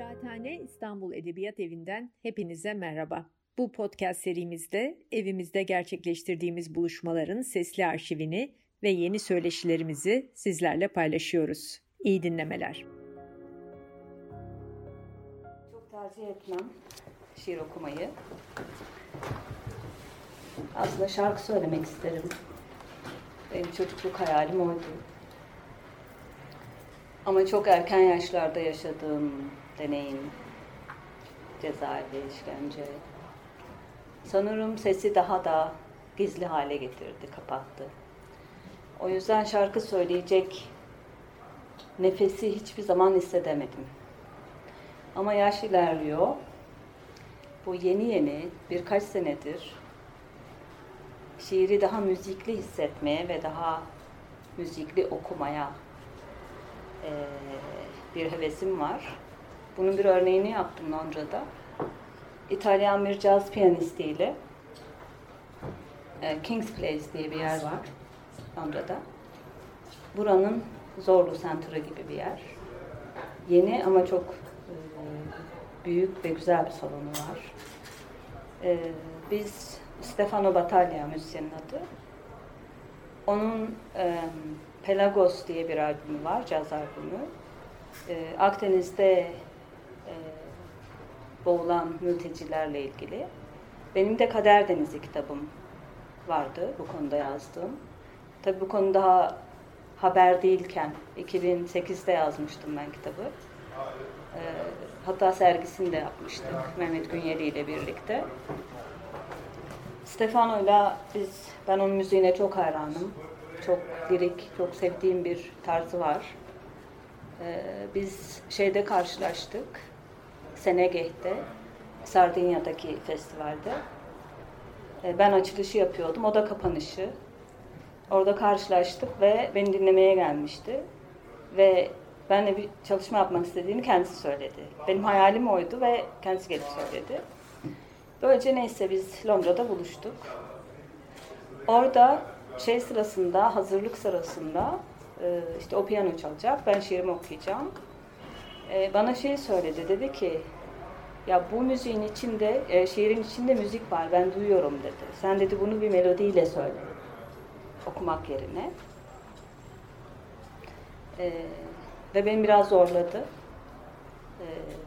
Kıraathane İstanbul Edebiyat Evi'nden hepinize merhaba. Bu podcast serimizde evimizde gerçekleştirdiğimiz buluşmaların sesli arşivini ve yeni söyleşilerimizi sizlerle paylaşıyoruz. İyi dinlemeler. Çok tercih etmem şiir okumayı. Aslında şarkı söylemek isterim. Benim çocukluk hayalim oydu. Ama çok erken yaşlarda yaşadığım deneyim, cezaevi, işkence. Sanırım sesi daha da gizli hale getirdi, kapattı. O yüzden şarkı söyleyecek nefesi hiçbir zaman hissedemedim. Ama yaş ilerliyor. Bu yeni yeni birkaç senedir şiiri daha müzikli hissetmeye ve daha müzikli okumaya bir hevesim var. Bunun bir örneğini yaptım Londra'da. İtalyan bir caz piyanistiyle e, King's Place diye bir yer var Londra'da. Buranın Zorlu Center'ı gibi bir yer. Yeni ama çok e, büyük ve güzel bir salonu var. E, biz Stefano Battaglia müzisyenin adı. Onun Pelagos diye bir albümü var, caz albümü. Akdeniz'de boğulan mültecilerle ilgili. Benim de Kader Denizi kitabım vardı bu konuda yazdığım. Tabii bu konu daha haber değilken 2008'de yazmıştım ben kitabı. E, hatta sergisini de yapmıştık Mehmet Günyeli ile birlikte. Stefano'yla biz, ben onun müziğine çok hayranım. Çok lirik, çok sevdiğim bir tarzı var. Ee, biz şeyde karşılaştık, Senegeh'te, Sardinya'daki festivalde. Ee, ben açılışı yapıyordum, o da kapanışı. Orada karşılaştık ve beni dinlemeye gelmişti. Ve benle bir çalışma yapmak istediğini kendisi söyledi. Benim hayalim oydu ve kendisi gelip söyledi. Böylece neyse biz Londra'da buluştuk. Orada şey sırasında, hazırlık sırasında e, işte o piyano çalacak, ben şiirimi okuyacağım. E, bana şey söyledi, dedi ki ya bu müziğin içinde, e, şiirin içinde müzik var, ben duyuyorum dedi. Sen dedi bunu bir melodiyle söyle, okumak yerine. Ve beni biraz zorladı.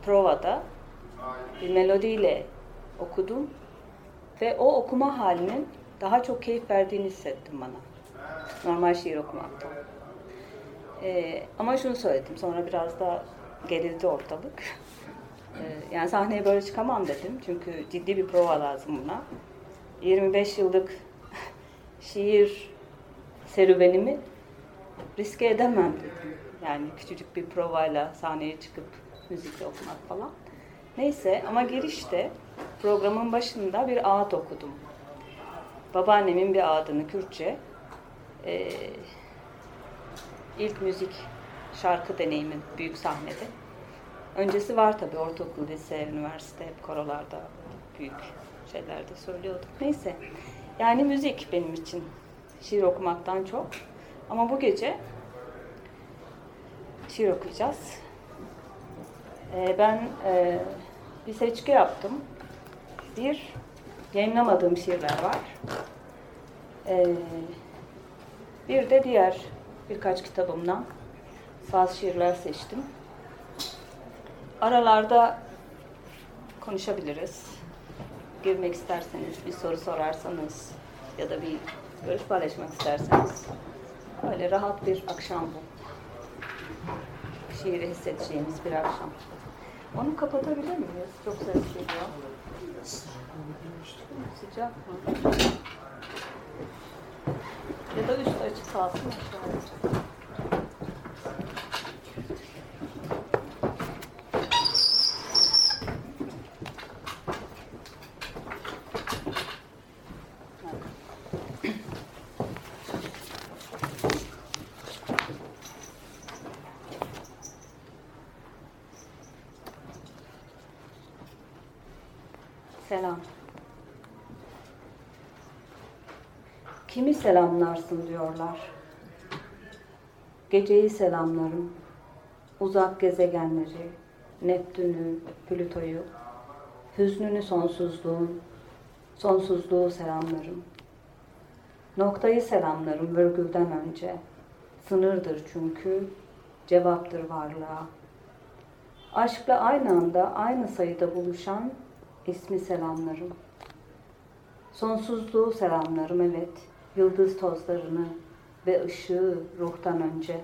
Provada bir melodiyle okudum ve o okuma halinin daha çok keyif verdiğini hissettim bana. Normal şiir okumaktan. Ee, ama şunu söyledim, sonra biraz da gerildi ortalık. Ee, yani sahneye böyle çıkamam dedim, çünkü ciddi bir prova lazım buna. 25 yıllık şiir serüvenimi riske edemem dedim. Yani küçücük bir provayla sahneye çıkıp müzikle okumak falan. Neyse ama girişte programın başında bir ağıt okudum. Babaannemin bir ağıdını Kürtçe. Ee, ilk müzik şarkı deneyimim büyük sahnede. Öncesi var tabii ortaokul, lise, üniversite hep korolarda büyük şeylerde söylüyordum. Neyse yani müzik benim için şiir okumaktan çok. Ama bu gece şiir okuyacağız. Ee, ben e, bir seçki yaptım. Bir, yayınlamadığım şiirler var. Ee, bir de diğer birkaç kitabımdan bazı şiirler seçtim. Aralarda konuşabiliriz. Girmek isterseniz, bir soru sorarsanız ya da bir görüş paylaşmak isterseniz. Öyle rahat bir akşam bu. Şiiri hissedeceğimiz bir akşam. Onu kapatabilir miyiz? Çok ses geliyor. Sıcak mı? Ya da üstü açık kalsın aşağıya. Selamlarsın diyorlar. Geceyi selamlarım, uzak gezegenleri, Neptün'ü, Plüto'yu, hüznünü sonsuzluğun, sonsuzluğu selamlarım. Noktayı selamlarım virgülden önce. Sınırdır çünkü, cevaptır varlığa. Aşkla aynı anda, aynı sayıda buluşan ismi selamlarım. Sonsuzluğu selamlarım evet, yıldız tozlarını ve ışığı ruhtan önce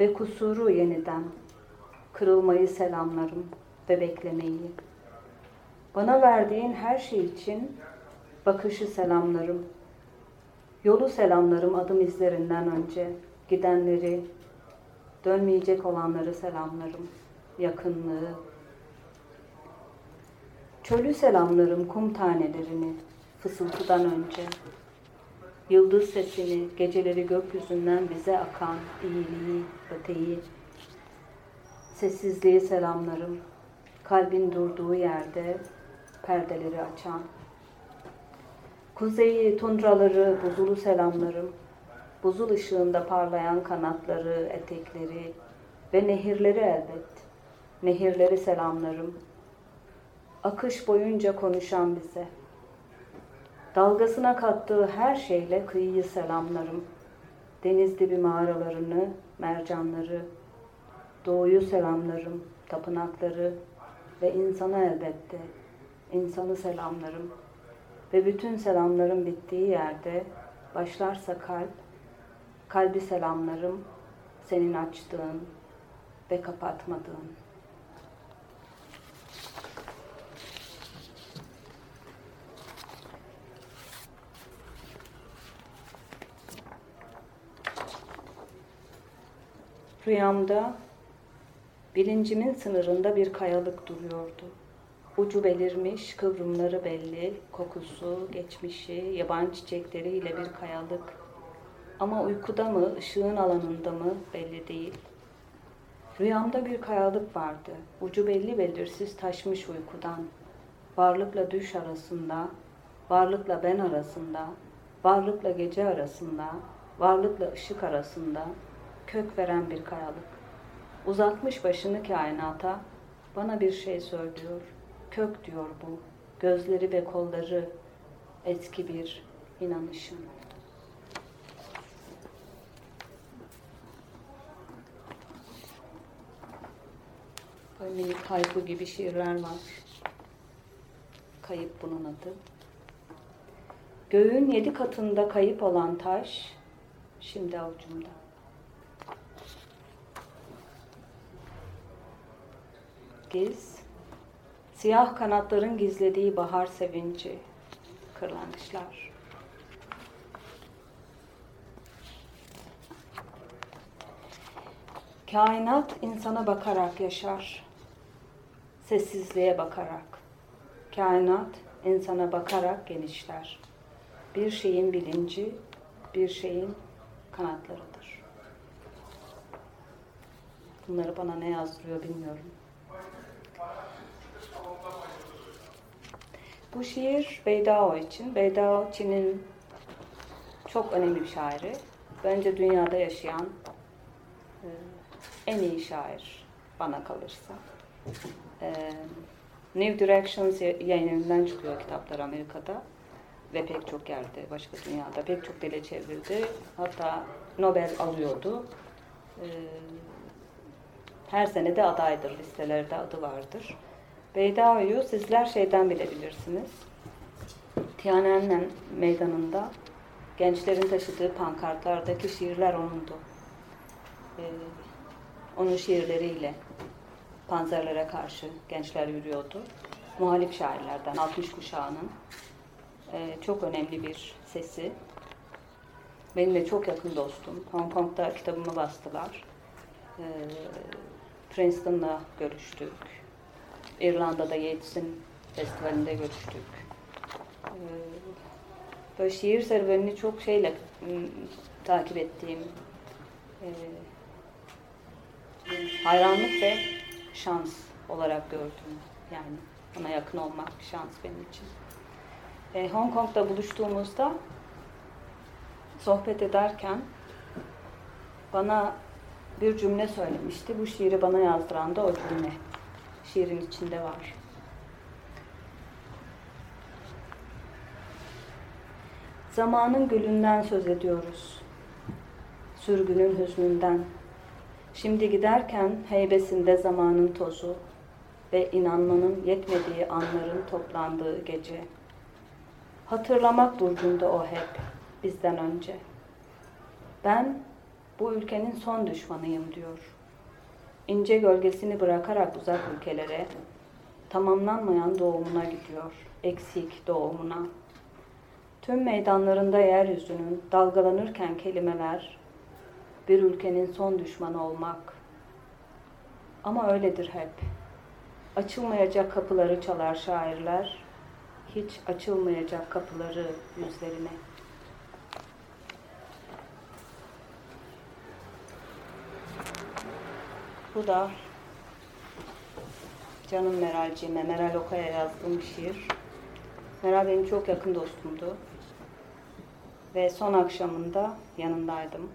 ve kusuru yeniden, kırılmayı selamlarım ve beklemeyi. Bana verdiğin her şey için bakışı selamlarım, yolu selamlarım adım izlerinden önce, gidenleri, dönmeyecek olanları selamlarım, yakınlığı, çölü selamlarım kum tanelerini, fısıltıdan önce, yıldız sesini, geceleri gökyüzünden bize akan iyiliği, öteyi, sessizliği selamlarım, kalbin durduğu yerde perdeleri açan, kuzeyi, tundraları, buzulu selamlarım, buzul ışığında parlayan kanatları, etekleri ve nehirleri elbet, nehirleri selamlarım, akış boyunca konuşan bize, Dalgasına kattığı her şeyle kıyıyı selamlarım. Deniz dibi mağaralarını, mercanları, doğuyu selamlarım, tapınakları ve insana elbette, insanı selamlarım. Ve bütün selamların bittiği yerde başlarsa kalp, kalbi selamlarım, senin açtığın ve kapatmadığın. Rüyamda bilincimin sınırında bir kayalık duruyordu. Ucu belirmiş, kıvrımları belli, kokusu, geçmişi, yaban çiçekleriyle bir kayalık. Ama uykuda mı, ışığın alanında mı belli değil. Rüyamda bir kayalık vardı. Ucu belli belirsiz taşmış uykudan. Varlıkla düş arasında, varlıkla ben arasında, varlıkla gece arasında, varlıkla ışık arasında, kök veren bir kayalık. Uzatmış başını kainata, bana bir şey söylüyor. Kök diyor bu, gözleri ve kolları eski bir inanışım. Böyle minik kayıpı gibi şiirler var. Kayıp bunun adı. Göğün yedi katında kayıp olan taş, şimdi avucumda. Giz, siyah kanatların gizlediği bahar sevinci, kırlangıçlar. Kainat insana bakarak yaşar, sessizliğe bakarak. Kainat insana bakarak genişler. Bir şeyin bilinci, bir şeyin kanatlarıdır. Bunları bana ne yazdırıyor bilmiyorum. Bu şiir Beydao için. Beydao Çin'in çok önemli bir şairi. Bence dünyada yaşayan e, en iyi şair bana kalırsa. E, New Directions yayınından çıkıyor kitaplar Amerika'da ve pek çok yerde, başka dünyada pek çok dile çevrildi. Hatta Nobel alıyordu. E, her sene de adaydır, listelerde adı vardır. Beydao'yu sizler şeyden bilebilirsiniz. Tiananmen meydanında gençlerin taşıdığı pankartlardaki şiirler onundu. Ee, onun şiirleriyle panzerlere karşı gençler yürüyordu. Muhalif şairlerden, 60 kuşağının ee, çok önemli bir sesi. Benim de çok yakın dostum. Hong Kong'da kitabımı bastılar. Ee, Princeton'la görüştük. İrlanda'da Yeats'in festivalinde görüştük. Ee, böyle şiir serüvenini çok şeyle takip ettiğim e, hayranlık ve şans olarak gördüm. Yani ona yakın olmak şans benim için. E, Hong Kong'da buluştuğumuzda sohbet ederken bana bir cümle söylemişti. Bu şiiri bana yazdıran da o cümle. Şiirin içinde var. Zamanın gülünden söz ediyoruz. Sürgünün hüznünden. Şimdi giderken heybesinde zamanın tozu ve inanmanın yetmediği anların toplandığı gece. Hatırlamak burcunda o hep bizden önce. Ben bu ülkenin son düşmanıyım diyor. İnce gölgesini bırakarak uzak ülkelere, tamamlanmayan doğumuna gidiyor, eksik doğumuna. Tüm meydanlarında yeryüzünün dalgalanırken kelimeler, bir ülkenin son düşmanı olmak. Ama öyledir hep. Açılmayacak kapıları çalar şairler, hiç açılmayacak kapıları yüzlerine. Bu da canım Meralciğime, Meral Oka'ya yazdığım bir şiir. Meral benim çok yakın dostumdu. Ve son akşamında yanındaydım.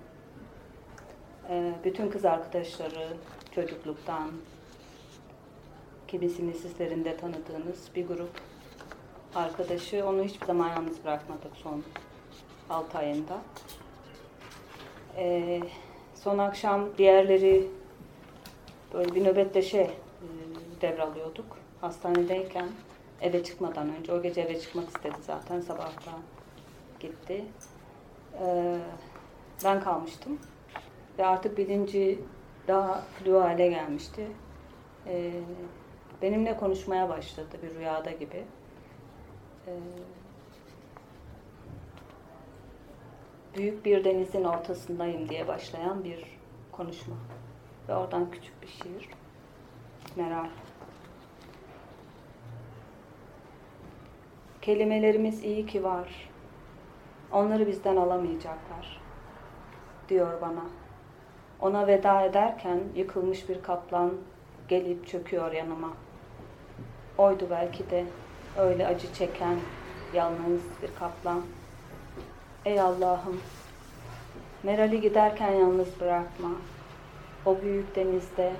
Ee, bütün kız arkadaşları çocukluktan, kimisini sizlerin de tanıdığınız bir grup arkadaşı. Onu hiçbir zaman yalnız bırakmadık son 6 ayında. Ee, son akşam diğerleri böyle bir nöbetleşe e, devralıyorduk. Hastanedeyken eve çıkmadan önce, o gece eve çıkmak istedi zaten sabahta gitti. Ee, ben kalmıştım ve artık bilinci daha flu hale gelmişti. Ee, benimle konuşmaya başladı bir rüyada gibi. Büyük bir denizin ortasındayım diye başlayan bir konuşma. Ve oradan küçük bir şiir. Meral. Kelimelerimiz iyi ki var. Onları bizden alamayacaklar. Diyor bana. Ona veda ederken yıkılmış bir kaplan gelip çöküyor yanıma. Oydu belki de öyle acı çeken yalnız bir kaplan. Ey Allah'ım, Meral'i giderken yalnız bırakma. O büyük denizde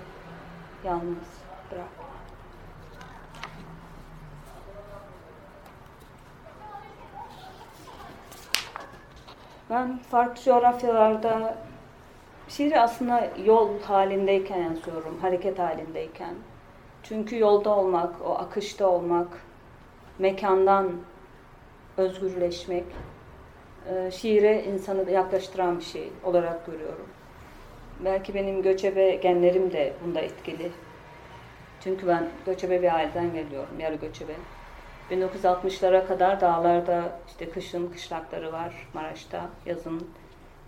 yalnız bırakma. Ben farklı coğrafyalarda şiiri aslında yol halindeyken yazıyorum, hareket halindeyken. Çünkü yolda olmak, o akışta olmak, mekandan özgürleşmek, e, şiire insanı yaklaştıran bir şey olarak görüyorum. Belki benim göçebe genlerim de bunda etkili. Çünkü ben göçebe bir aileden geliyorum, yarı göçebe. 1960'lara kadar dağlarda işte kışın kışlakları var Maraş'ta, yazın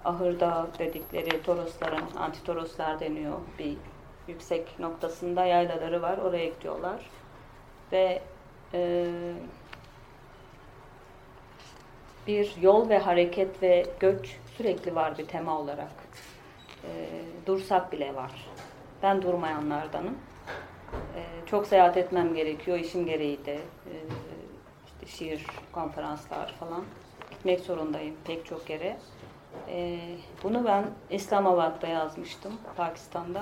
ahırda dedikleri torosların, antitoroslar deniyor bir yüksek noktasında yaylaları var, oraya gidiyorlar. Ve e, bir yol ve hareket ve göç sürekli var bir tema olarak. E, dursak bile var. Ben durmayanlardanım. E, çok seyahat etmem gerekiyor, işim gereği de. E, işte şiir, konferanslar falan. Gitmek zorundayım pek çok yere. E, bunu ben İslamabad'da yazmıştım, Pakistan'da.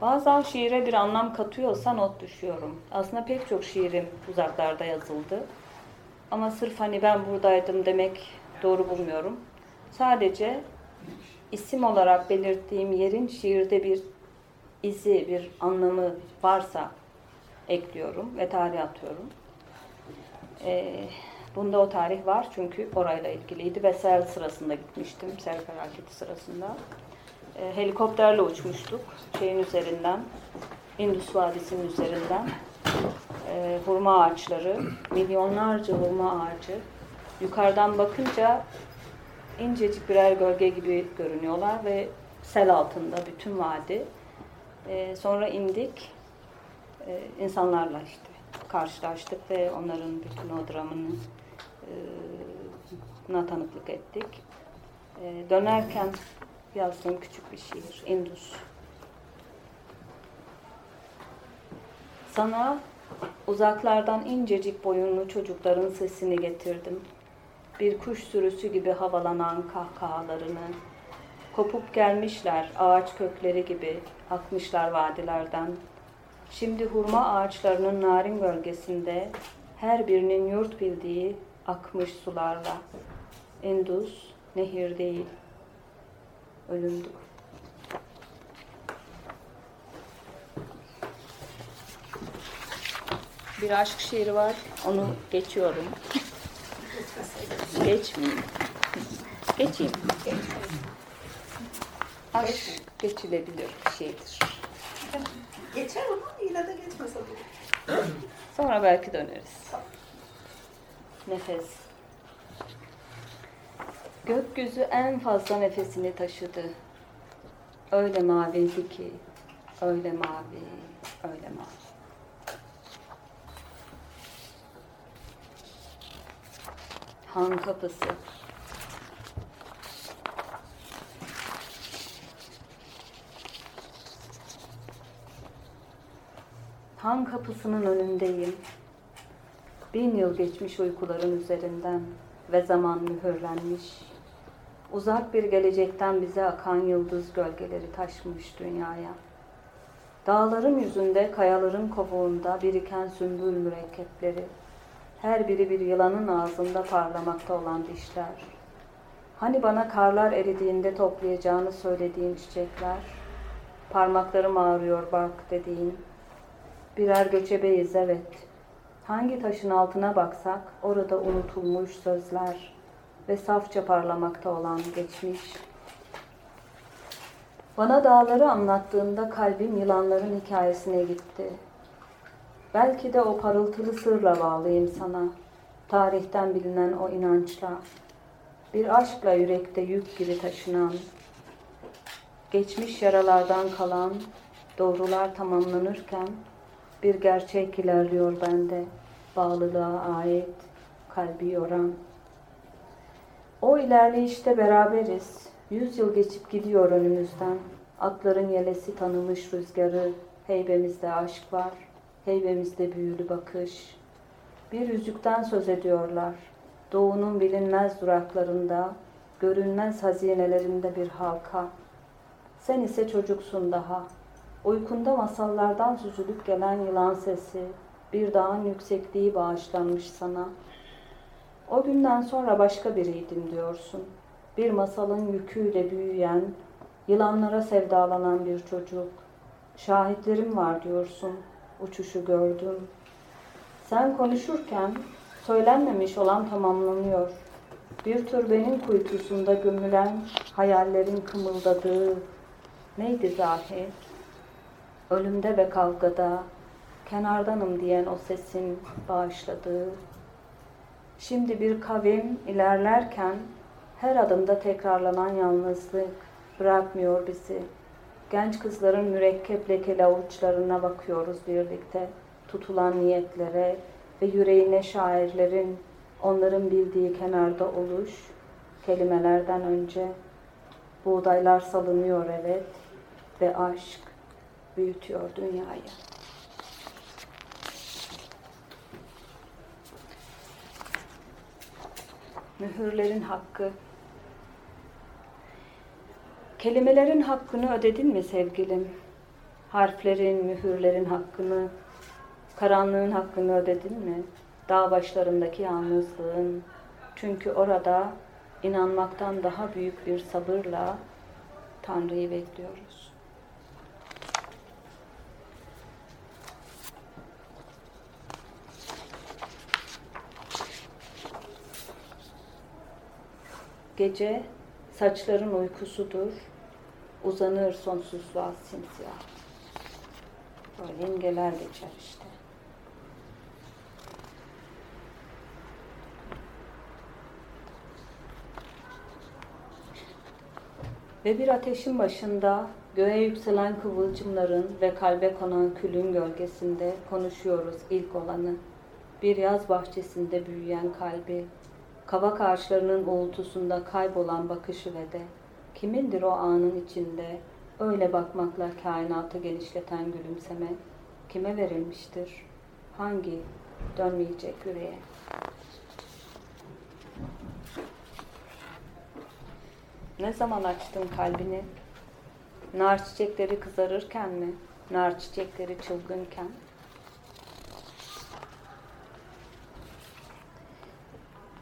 Bazen şiire bir anlam katıyorsa not düşüyorum. Aslında pek çok şiirim uzaklarda yazıldı. Ama sırf hani ben buradaydım demek doğru bulmuyorum. Sadece isim olarak belirttiğim yerin şiirde bir izi, bir anlamı varsa ekliyorum ve tarih atıyorum. Ee, bunda o tarih var çünkü orayla ilgiliydi ve sel sırasında gitmiştim, sel felaketi sırasında. Ee, helikopterle uçmuştuk şeyin üzerinden, Indus Vadisi'nin üzerinden. Ee, hurma ağaçları, milyonlarca hurma ağacı. Yukarıdan bakınca incecik birer gölge gibi görünüyorlar ve sel altında bütün vadi. Ee, sonra indik, ee, insanlarla işte karşılaştık ve onların bütün o dramını e, tanıklık ettik. E, dönerken yazdığım küçük bir şiir, Indus. Sana uzaklardan incecik boyunlu çocukların sesini getirdim. Bir kuş sürüsü gibi havalanan kahkahalarını, kopup gelmişler ağaç kökleri gibi akmışlar vadilerden, Şimdi hurma ağaçlarının narin bölgesinde her birinin yurt bildiği akmış sularla. Endus nehir değil, ölümdür. Bir aşk şiiri var, onu geçiyorum. Geçmeyeyim. Geçeyim. Aşk geçilebilir bir şeydir. Geçer ama yine de geçmez olur. Sonra belki döneriz. Nefes. Gökyüzü en fazla nefesini taşıdı. Öyle maviydi ki, öyle mavi, öyle mavi. Han kapısı. Han kapısının önündeyim. Bin yıl geçmiş uykuların üzerinden ve zaman mühürlenmiş. Uzak bir gelecekten bize akan yıldız gölgeleri taşmış dünyaya. Dağların yüzünde, kayaların kovuğunda biriken sümbül mürekkepleri. Her biri bir yılanın ağzında parlamakta olan dişler. Hani bana karlar eridiğinde toplayacağını söylediğin çiçekler. Parmaklarım ağrıyor bak dediğin. Birer göçebeyiz evet. Hangi taşın altına baksak orada unutulmuş sözler ve safça parlamakta olan geçmiş. Bana dağları anlattığında kalbim yılanların hikayesine gitti. Belki de o parıltılı sırla bağlıyım sana. Tarihten bilinen o inançla. Bir aşkla yürekte yük gibi taşınan. Geçmiş yaralardan kalan doğrular tamamlanırken bir gerçek ilerliyor bende. Bağlılığa ait, kalbi yoran. O ilerleyişte beraberiz. Yüz yıl geçip gidiyor önümüzden. Atların yelesi tanımış rüzgarı. Heybemizde aşk var. Heybemizde büyülü bakış. Bir yüzükten söz ediyorlar. Doğunun bilinmez duraklarında, görünmez hazinelerinde bir halka. Sen ise çocuksun daha. Uykunda masallardan süzülüp gelen yılan sesi, bir dağın yüksekliği bağışlanmış sana. O günden sonra başka biriydim diyorsun. Bir masalın yüküyle büyüyen, yılanlara sevdalanan bir çocuk. Şahitlerim var diyorsun, uçuşu gördüm. Sen konuşurken söylenmemiş olan tamamlanıyor. Bir türbenin kuytusunda gömülen hayallerin kımıldadığı neydi zahi? Ölümde ve kavgada kenardanım diyen o sesin bağışladığı. Şimdi bir kavim ilerlerken her adımda tekrarlanan yalnızlık bırakmıyor bizi. Genç kızların mürekkep lekeli avuçlarına bakıyoruz birlikte. Tutulan niyetlere ve yüreğine şairlerin onların bildiği kenarda oluş, kelimelerden önce buğdaylar salınıyor evet ve aşk büyütüyor dünyayı. Mühürlerin hakkı. Kelimelerin hakkını ödedin mi sevgilim? Harflerin, mühürlerin hakkını, karanlığın hakkını ödedin mi? Dağ başlarındaki yalnızlığın. Çünkü orada inanmaktan daha büyük bir sabırla Tanrı'yı bekliyoruz. Gece saçların uykusudur, uzanır sonsuzluğa simsiyah. Böyle imgeler geçer işte. Ve bir ateşin başında göğe yükselen kıvılcımların ve kalbe konan külün gölgesinde konuşuyoruz ilk olanı. Bir yaz bahçesinde büyüyen kalbi, kavak ağaçlarının uğultusunda kaybolan bakışı ve de kimindir o anın içinde öyle bakmakla kainatı genişleten gülümseme kime verilmiştir? Hangi dönmeyecek yüreğe? Ne zaman açtın kalbini? Nar çiçekleri kızarırken mi? nar çiçekleri çılgınken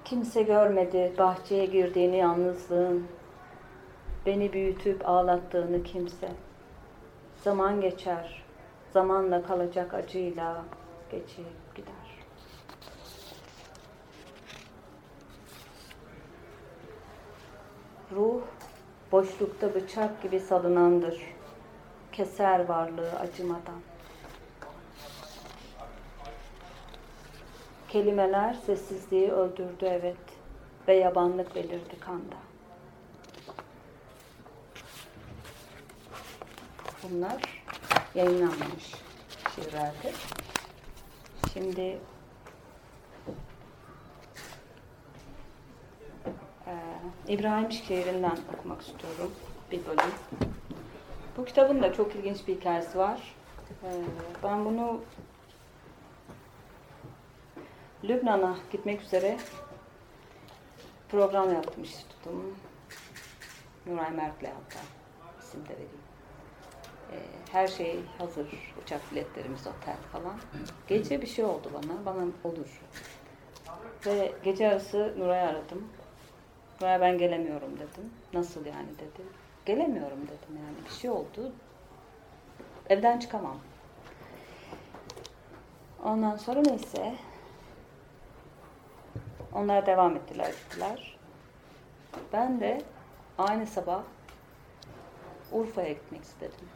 Kimse görmedi bahçeye girdiğini yalnızlığın, beni büyütüp ağlattığını kimse. Zaman geçer, zamanla kalacak acıyla geçip gider. Ruh boşlukta bıçak gibi salınandır. Keser varlığı acımadan. Kelimeler sessizliği öldürdü evet ve yabanlık belirdi kanda. Bunlar yayınlanmamış şiirlerdir. Şimdi e, İbrahim şiirinden okumak istiyorum bir bölüm. Bu kitabın da çok ilginç bir hikayesi var. E, ben bunu Lübnan'a gitmek üzere program yapmıştım. Nuray Mert'le hatta isim de vereyim. Ee, her şey hazır. Uçak biletlerimiz, otel falan. Gece bir şey oldu bana. Bana olur. Ve gece arası Nuray'ı aradım. Nuray ben gelemiyorum dedim. Nasıl yani dedi. Gelemiyorum dedim yani. Bir şey oldu. Evden çıkamam. Ondan sonra neyse onlar devam ettiler gittiler. Ben de aynı sabah Urfa'ya gitmek istedim.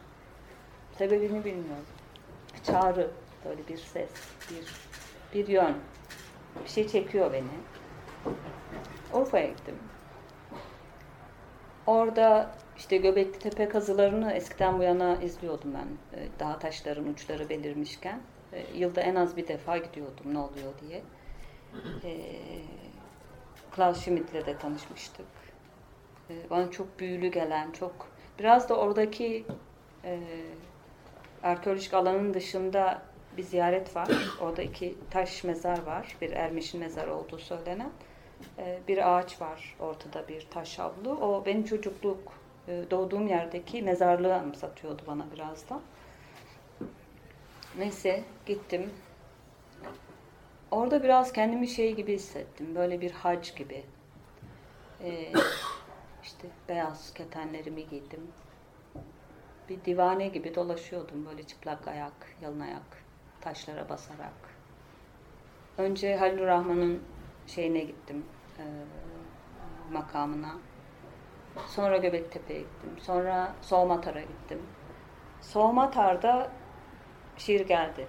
Sebebini bilmiyorum. Bir çağrı, böyle bir ses, bir bir yön. Bir şey çekiyor beni. Urfa'ya gittim. Orada işte Göbekli Tepe kazılarını eskiden bu yana izliyordum ben. Ee, Dağ taşların uçları belirmişken. Ee, yılda en az bir defa gidiyordum ne oluyor diye. Ee, Klaus Schmidt'le de tanışmıştık. Bana çok büyülü gelen, çok biraz da oradaki e, arkeolojik alanın dışında bir ziyaret var. Orada iki taş mezar var. Bir Ermiş'in mezarı olduğu söylenen. Ee, bir ağaç var ortada bir taş havlu. O benim çocukluk e, doğduğum yerdeki mezarlığı anımsatıyordu bana biraz da. Neyse gittim. Orada biraz kendimi şey gibi hissettim. Böyle bir hac gibi. Ee, işte beyaz ketenlerimi giydim. Bir divane gibi dolaşıyordum böyle çıplak ayak, yalın ayak, taşlara basarak. Önce Halil Rahman'ın şeyine gittim, e, makamına. Sonra Göbektepe'ye gittim. Sonra Soğumatar'a gittim. Soğumatar'da şiir geldi.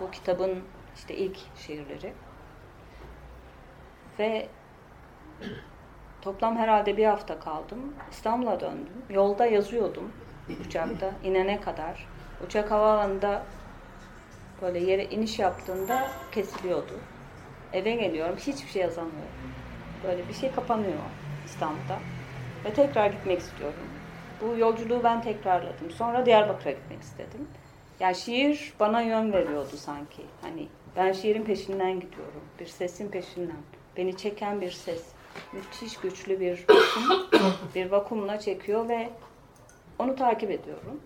Bu kitabın işte ilk şiirleri. Ve toplam herhalde bir hafta kaldım. İstanbul'a döndüm. Yolda yazıyordum uçakta inene kadar. Uçak havaalanında böyle yere iniş yaptığında kesiliyordu. Eve geliyorum hiçbir şey yazamıyorum. Böyle bir şey kapanıyor İstanbul'da. Ve tekrar gitmek istiyorum. Bu yolculuğu ben tekrarladım. Sonra Diyarbakır'a gitmek istedim. Yani şiir bana yön veriyordu sanki. Hani ben şiirin peşinden gidiyorum. Bir sesin peşinden. Beni çeken bir ses. Müthiş güçlü bir vakum, bir vakumla çekiyor ve onu takip ediyorum.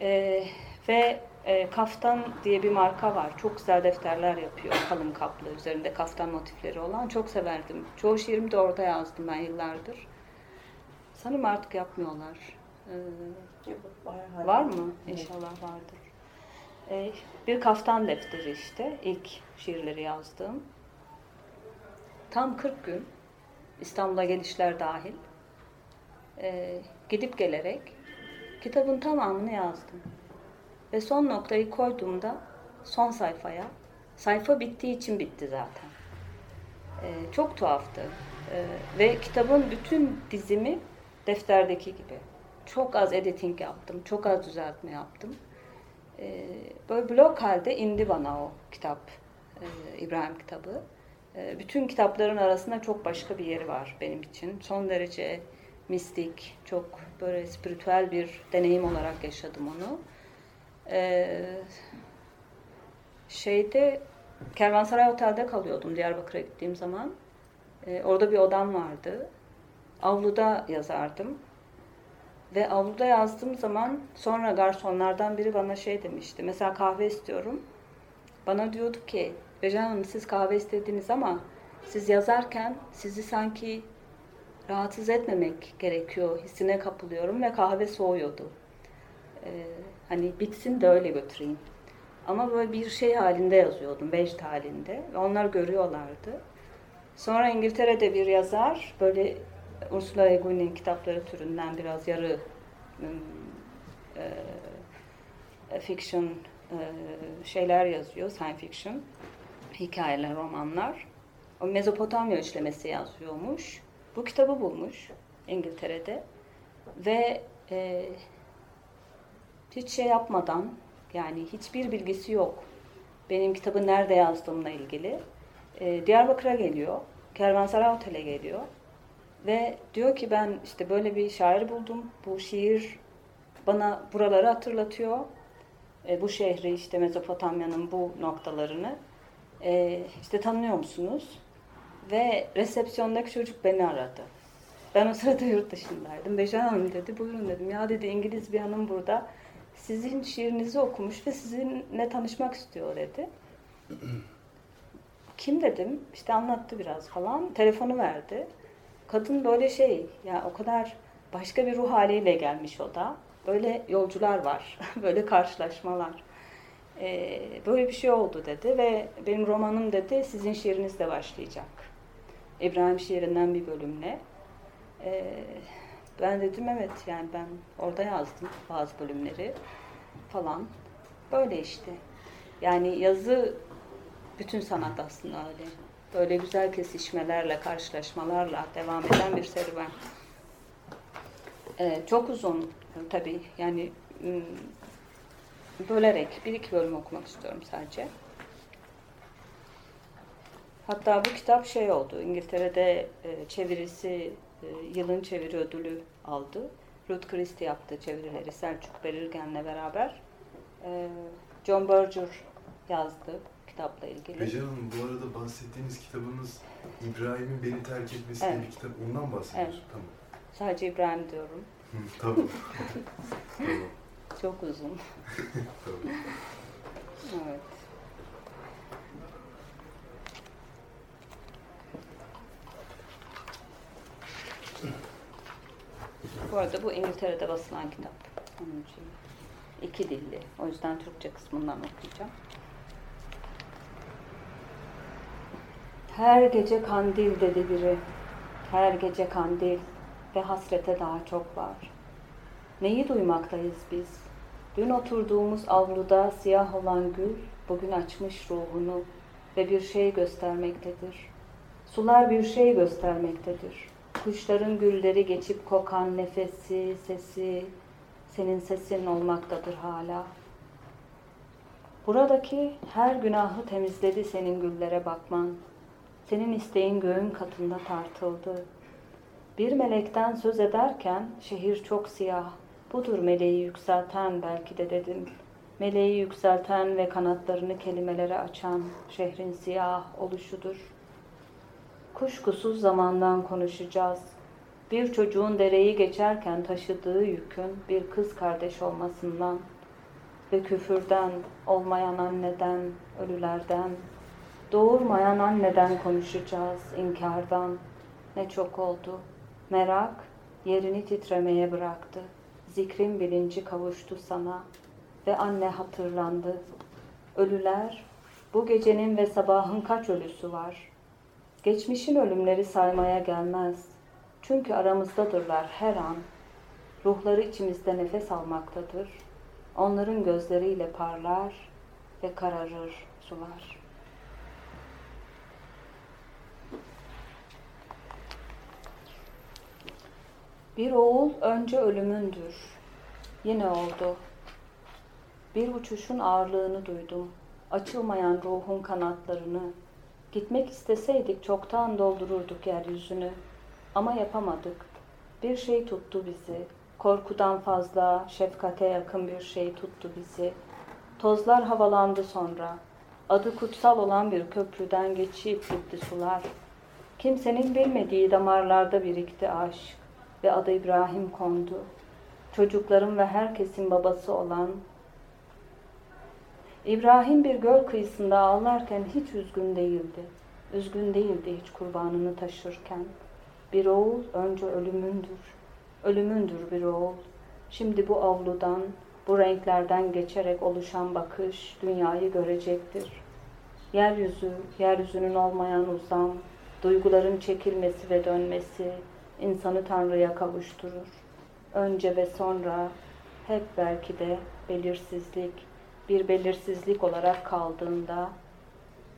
Ee, ve e, Kaftan diye bir marka var. Çok güzel defterler yapıyor. Kalın kaplı, üzerinde kaftan motifleri olan. Çok severdim. Çoğu şiirimi de orada yazdım ben yıllardır. Sanırım artık yapmıyorlar. Ee, var mı? İnşallah vardır. Ee, bir kaftan defteri işte. ilk şiirleri yazdığım. Tam 40 gün İstanbul'a gelişler dahil e, gidip gelerek kitabın tamamını yazdım. Ve son noktayı koyduğumda son sayfaya, sayfa bittiği için bitti zaten. E, çok tuhaftı. E, ve kitabın bütün dizimi defterdeki gibi. Çok az editing yaptım, çok az düzeltme yaptım. E, böyle blok halde indi bana o kitap, e, İbrahim kitabı. E, bütün kitapların arasında çok başka bir yeri var benim için. Son derece mistik, çok böyle spiritüel bir deneyim olarak yaşadım onu. E, şeyde Kervansaray Otel'de kalıyordum Diyarbakır'a gittiğim zaman. E, orada bir odam vardı. Avluda yazardım. Ve avluda yazdığım zaman sonra garsonlardan biri bana şey demişti. Mesela kahve istiyorum. Bana diyordu ki Rejan Hanım siz kahve istediniz ama siz yazarken sizi sanki rahatsız etmemek gerekiyor hissine kapılıyorum ve kahve soğuyordu. Ee, hani bitsin de öyle götüreyim. Ama böyle bir şey halinde yazıyordum, vecd halinde. Ve onlar görüyorlardı. Sonra İngiltere'de bir yazar, böyle Ursula Le Guin'in kitapları türünden biraz yarı e, fiction e, şeyler yazıyor, science fiction, hikayeler, romanlar. O Mezopotamya üçlemesi yazıyormuş. Bu kitabı bulmuş İngiltere'de ve e, hiç şey yapmadan, yani hiçbir bilgisi yok. Benim kitabı nerede yazdığımla ilgili. E, Diyarbakır'a geliyor. Kervansaray Otel'e geliyor. Ve diyor ki ben işte böyle bir şair buldum. Bu şiir bana buraları hatırlatıyor. E, bu şehri işte Mezopotamya'nın bu noktalarını. E, işte tanıyor musunuz? Ve resepsiyondaki çocuk beni aradı. Ben o sırada yurt dışındaydım. Bejan Hanım dedi, buyurun dedim. Ya dedi İngiliz bir hanım burada sizin şiirinizi okumuş ve sizinle tanışmak istiyor dedi. Kim dedim, işte anlattı biraz falan. Telefonu verdi. Kadın böyle şey, ya o kadar başka bir ruh haliyle gelmiş o da. Böyle yolcular var, böyle karşılaşmalar. Ee, böyle bir şey oldu dedi ve benim romanım dedi sizin şiirinizle başlayacak. İbrahim şiirinden bir bölümle. Ee, ben dedim evet yani ben orada yazdım bazı bölümleri falan. Böyle işte. Yani yazı bütün sanat aslında öyle. Böyle güzel kesişmelerle, karşılaşmalarla devam eden bir serüven. Ee, çok uzun tabii. Yani bölerek bir iki bölüm okumak istiyorum sadece. Hatta bu kitap şey oldu. İngiltere'de e, çevirisi e, yılın çeviri ödülü aldı. Ruth Christie yaptı çevirileri Selçuk Berirgen'le beraber. E, John Berger yazdı kitapla ilgili. Becan Hanım bu arada bahsettiğiniz kitabınız İbrahim'in beni terk etmesi evet. bir kitap. Ondan bahsediyorsun. Evet. Tamam. Sadece İbrahim diyorum. tamam. tamam. Çok uzun. Evet. Bu arada bu İngiltere'de basılan kitap. Onun için iki dilli. O yüzden Türkçe kısmından okuyacağım. Her gece kandil dedi biri. Her gece kandil ve hasrete daha çok var. Neyi duymaktayız biz? Dün oturduğumuz avluda siyah olan gül bugün açmış ruhunu ve bir şey göstermektedir. Sular bir şey göstermektedir. Kuşların gülleri geçip kokan nefesi, sesi, senin sesin olmaktadır hala. Buradaki her günahı temizledi senin güllere bakman. Senin isteğin göğün katında tartıldı. Bir melekten söz ederken şehir çok siyah. Budur meleği yükselten belki de dedim. Meleği yükselten ve kanatlarını kelimelere açan şehrin siyah oluşudur. Kuşkusuz zamandan konuşacağız. Bir çocuğun dereyi geçerken taşıdığı yükün bir kız kardeş olmasından ve küfürden, olmayan anneden, ölülerden, doğurmayan anneden konuşacağız, inkardan. Ne çok oldu. Merak yerini titremeye bıraktı. Zikrin bilinci kavuştu sana ve anne hatırlandı. Ölüler, bu gecenin ve sabahın kaç ölüsü var? Geçmişin ölümleri saymaya gelmez. Çünkü aramızdadırlar her an. Ruhları içimizde nefes almaktadır. Onların gözleriyle parlar ve kararır sular. Bir oğul önce ölümündür. Yine oldu. Bir uçuşun ağırlığını duydum. Açılmayan ruhun kanatlarını. Gitmek isteseydik çoktan doldururduk yeryüzünü. Ama yapamadık. Bir şey tuttu bizi. Korkudan fazla, şefkate yakın bir şey tuttu bizi. Tozlar havalandı sonra. Adı kutsal olan bir köprüden geçip gitti sular. Kimsenin bilmediği damarlarda birikti aşk ve adı İbrahim kondu. çocukların ve herkesin babası olan İbrahim bir göl kıyısında ağlarken hiç üzgün değildi. Üzgün değildi hiç kurbanını taşırken. Bir oğul önce ölümündür. Ölümündür bir oğul. Şimdi bu avludan, bu renklerden geçerek oluşan bakış dünyayı görecektir. Yeryüzü, yeryüzünün olmayan uzam, duyguların çekilmesi ve dönmesi insanı Tanrı'ya kavuşturur. Önce ve sonra hep belki de belirsizlik, bir belirsizlik olarak kaldığında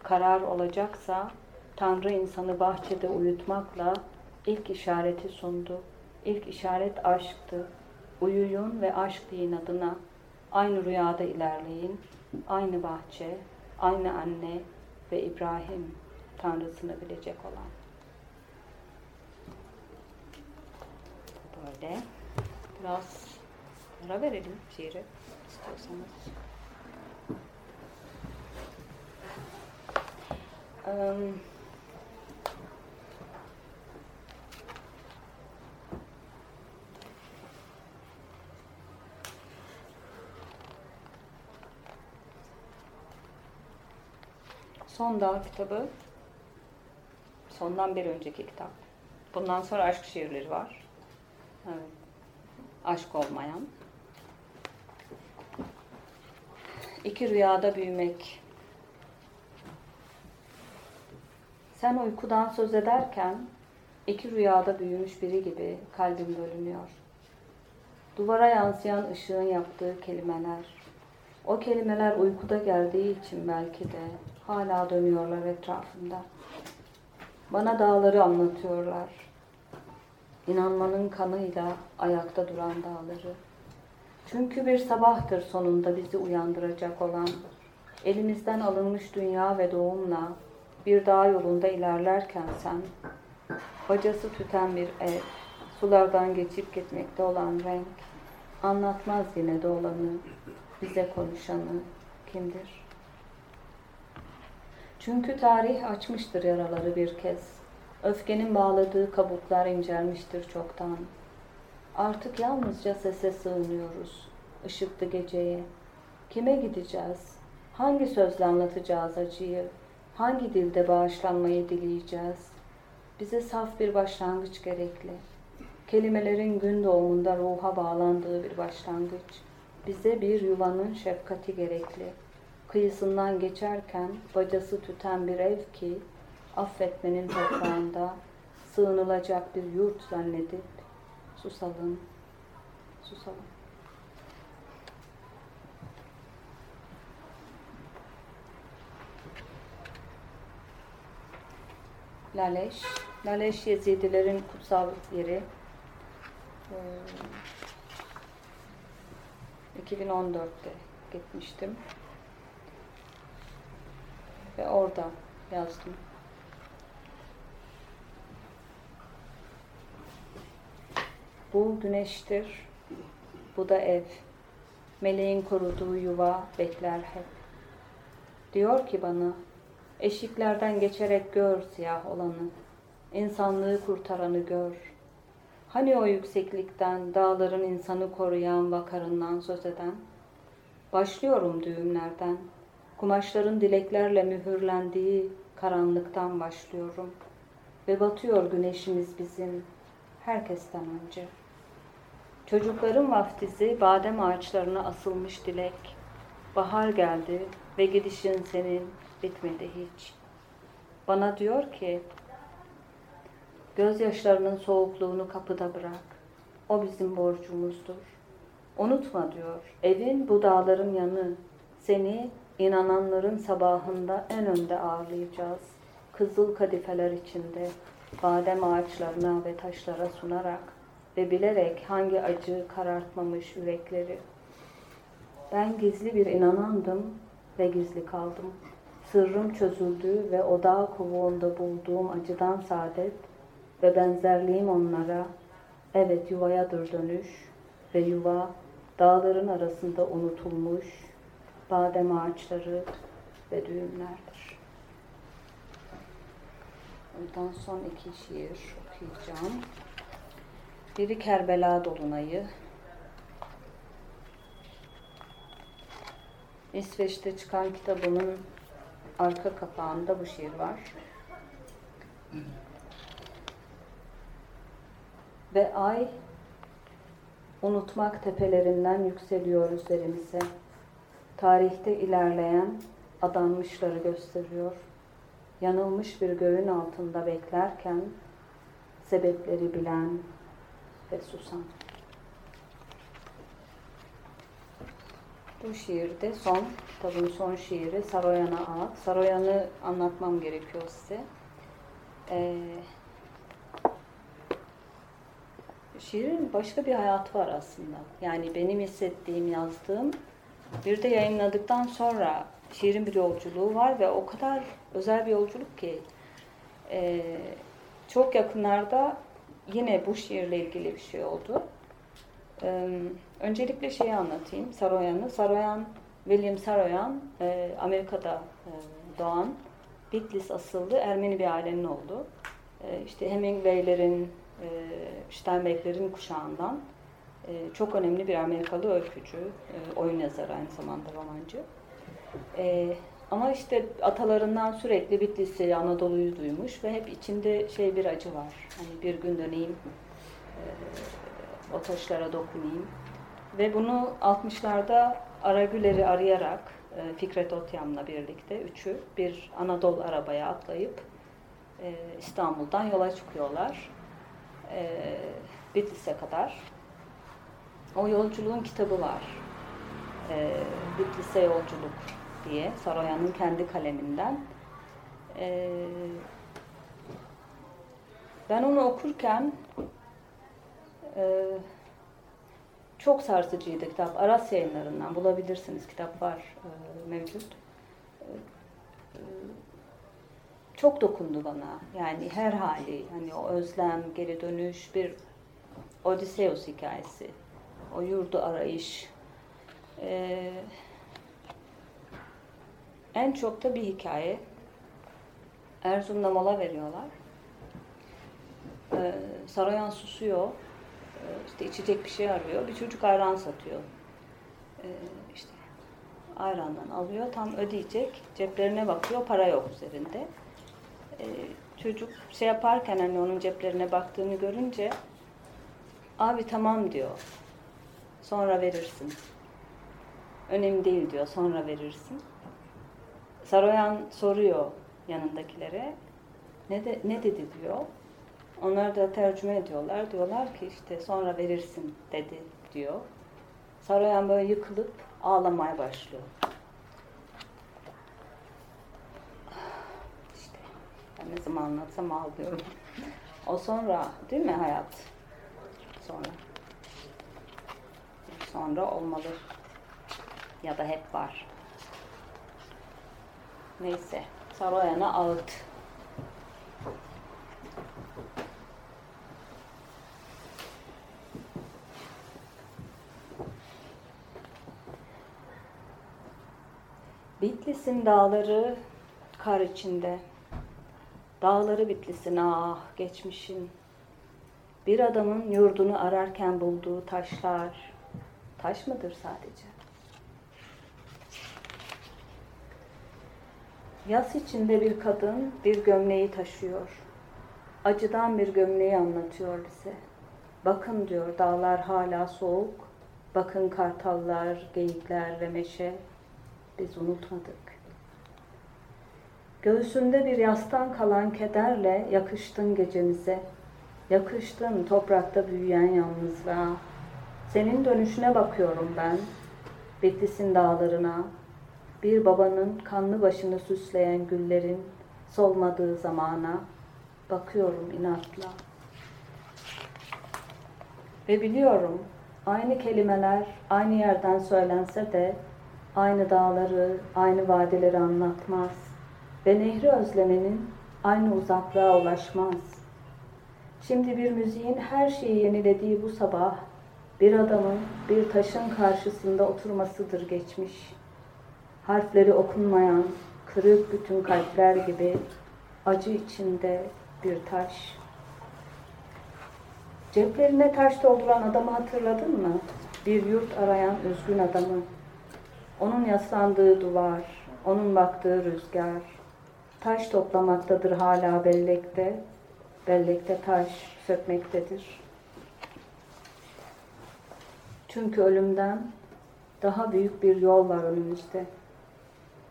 karar olacaksa Tanrı insanı bahçede uyutmakla ilk işareti sundu. İlk işaret aşktı. Uyuyun ve aşk deyin adına. Aynı rüyada ilerleyin. Aynı bahçe, aynı anne ve İbrahim Tanrısını bilecek olan. Böyle. Biraz ara verelim şiiri istiyorsanız. Um, Son Dağ kitabı. Sondan bir önceki kitap. Bundan sonra aşk şiirleri var. Evet. Aşk olmayan. İki rüyada büyümek. Sen uykudan söz ederken iki rüyada büyümüş biri gibi kalbim bölünüyor. Duvara yansıyan ışığın yaptığı kelimeler. O kelimeler uykuda geldiği için belki de hala dönüyorlar etrafımda. Bana dağları anlatıyorlar. İnanmanın kanıyla ayakta duran dağları. Çünkü bir sabahtır sonunda bizi uyandıracak olan, elimizden alınmış dünya ve doğumla bir dağ yolunda ilerlerken sen, bacası tüten bir ev, sulardan geçip gitmekte olan renk, anlatmaz yine de bize konuşanı kimdir? Çünkü tarih açmıştır yaraları bir kez. Öfkenin bağladığı kabuklar incelmiştir çoktan. Artık yalnızca sese sığınıyoruz. Işıklı geceye. Kime gideceğiz? Hangi sözle anlatacağız acıyı? Hangi dilde bağışlanmayı dileyeceğiz? Bize saf bir başlangıç gerekli. Kelimelerin gün doğumunda ruha bağlandığı bir başlangıç. Bize bir yuvanın şefkati gerekli. Kıyısından geçerken bacası tüten bir ev ki affetmenin toprağında sığınılacak bir yurt zannedip susalım, susalım. Laleş, Laleş Yezidilerin kutsal yeri. Ee, 2014'te gitmiştim. Ve orada yazdım. Bu güneştir, bu da ev. Meleğin koruduğu yuva bekler hep. Diyor ki bana, eşiklerden geçerek gör siyah olanı, insanlığı kurtaranı gör. Hani o yükseklikten, dağların insanı koruyan vakarından söz eden? Başlıyorum düğümlerden, kumaşların dileklerle mühürlendiği karanlıktan başlıyorum. Ve batıyor güneşimiz bizim, herkesten önce. Çocukların vaftizi badem ağaçlarına asılmış dilek. Bahar geldi ve gidişin senin bitmedi hiç. Bana diyor ki, gözyaşlarının soğukluğunu kapıda bırak. O bizim borcumuzdur. Unutma diyor, evin bu dağların yanı. Seni inananların sabahında en önde ağırlayacağız. Kızıl kadifeler içinde, badem ağaçlarına ve taşlara sunarak ve bilerek hangi acı karartmamış yürekleri. Ben gizli bir inanandım ve gizli kaldım. Sırrım çözüldü ve o dağ kovuğunda bulduğum acıdan saadet ve benzerliğim onlara, evet yuvayadır dönüş ve yuva dağların arasında unutulmuş badem ağaçları ve düğümlerdir. Ondan son iki şiir okuyacağım. Biri Kerbela Dolunay'ı. İsveç'te çıkan kitabının arka kapağında bu şiir var. Ve ay unutmak tepelerinden yükseliyor üzerimize. Tarihte ilerleyen adanmışları gösteriyor. Yanılmış bir göğün altında beklerken sebepleri bilen ve susan. Bu şiirde son, kitabın son şiiri Saroyan'a ait. Saroyan'ı anlatmam gerekiyor size. Ee, şiirin başka bir hayatı var aslında. Yani benim hissettiğim, yazdığım bir de yayınladıktan sonra şiirin bir yolculuğu var ve o kadar özel bir yolculuk ki e, çok yakınlarda yine bu şiirle ilgili bir şey oldu. E, öncelikle şeyi anlatayım, Saroyan'ı. Saroyan, William Saroyan, e, Amerika'da e, doğan, Bitlis asıllı Ermeni bir ailenin oldu. E, işte Hemingway'lerin, e, Steinbeck'lerin kuşağından e, çok önemli bir Amerikalı öykücü, e, oyun yazarı aynı zamanda romancı. E, ama işte atalarından sürekli Bitlis'i, Anadolu'yu duymuş ve hep içinde şey bir acı var. Hani bir gün döneyim, e, o taşlara dokunayım. Ve bunu 60'larda Aragüler'i arayarak e, Fikret Otyam'la birlikte üçü bir Anadolu arabaya atlayıp e, İstanbul'dan yola çıkıyorlar. Bitlis'e kadar. O yolculuğun kitabı var. Bitlis'e yolculuk diye Saroyan'ın kendi kaleminden. E, ben onu okurken e, çok sarsıcıydı kitap. Aras yayınlarından bulabilirsiniz. Kitap var e, mevcut. E, e, çok dokundu bana. Yani her hali, hani o özlem, geri dönüş, bir Odysseus hikayesi. O yurdu arayış. Ee, en çok da bir hikaye. Erzurum'da mola veriyorlar. Ee, Saroyan susuyor. Ee, işte içecek bir şey arıyor. Bir çocuk ayran satıyor. Ee, işte ayrandan alıyor. Tam ödeyecek. Ceplerine bakıyor. Para yok üzerinde. Ee, çocuk şey yaparken hani onun ceplerine baktığını görünce abi tamam diyor. Sonra verirsin. Önemli değil diyor. Sonra verirsin. Saroyan soruyor yanındakilere. Ne, de, ne dedi diyor. Onlar da tercüme ediyorlar. Diyorlar ki işte sonra verirsin dedi diyor. Saroyan böyle yıkılıp ağlamaya başlıyor. İşte ben ne zaman anlatsam ağlıyorum. o sonra değil mi hayat? Sonra. Sonra olmalı. Ya da hep var. Neyse. Saroyan'a ağıt. Bitlis'in dağları kar içinde. Dağları Bitlis'in ah geçmişin. Bir adamın yurdunu ararken bulduğu taşlar taş mıdır sadece? Yas içinde bir kadın bir gömleği taşıyor. Acıdan bir gömleği anlatıyor bize. Bakın diyor dağlar hala soğuk. Bakın kartallar, geyikler ve meşe. Biz unutmadık. Göğsünde bir yastan kalan kederle yakıştın gecemize. Yakıştın toprakta büyüyen yalnızlığa. Senin dönüşüne bakıyorum ben. Bitlis'in dağlarına, bir babanın kanlı başını süsleyen güllerin solmadığı zamana bakıyorum inatla. Ve biliyorum aynı kelimeler aynı yerden söylense de aynı dağları, aynı vadileri anlatmaz ve nehri özlemenin aynı uzaklığa ulaşmaz. Şimdi bir müziğin her şeyi yenilediği bu sabah bir adamın bir taşın karşısında oturmasıdır geçmiş. Harfleri okunmayan, kırık bütün kalpler gibi acı içinde bir taş. Ceplerine taş dolduran adamı hatırladın mı? Bir yurt arayan üzgün adamı. Onun yaslandığı duvar, onun baktığı rüzgar, taş toplamaktadır hala bellekte, bellekte taş sökmektedir. Çünkü ölümden daha büyük bir yol var önümüzde.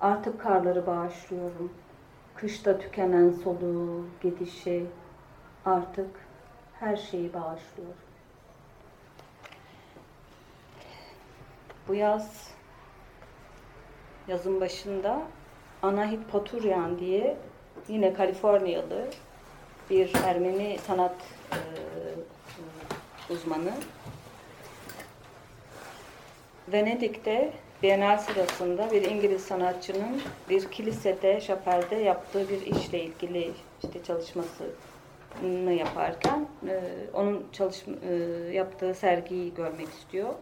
Artık karları bağışlıyorum. Kışta tükenen soluğu, gidişi, artık her şeyi bağışlıyorum. Bu yaz, yazın başında Anahit Paturyan diye yine Kaliforniyalı bir Ermeni sanat e, uzmanı Venedik'te Bienal sırasında bir İngiliz sanatçının bir kilisede, şapelde yaptığı bir işle ilgili işte çalışmasını yaparken e, onun çalışma, e, yaptığı sergiyi görmek istiyor.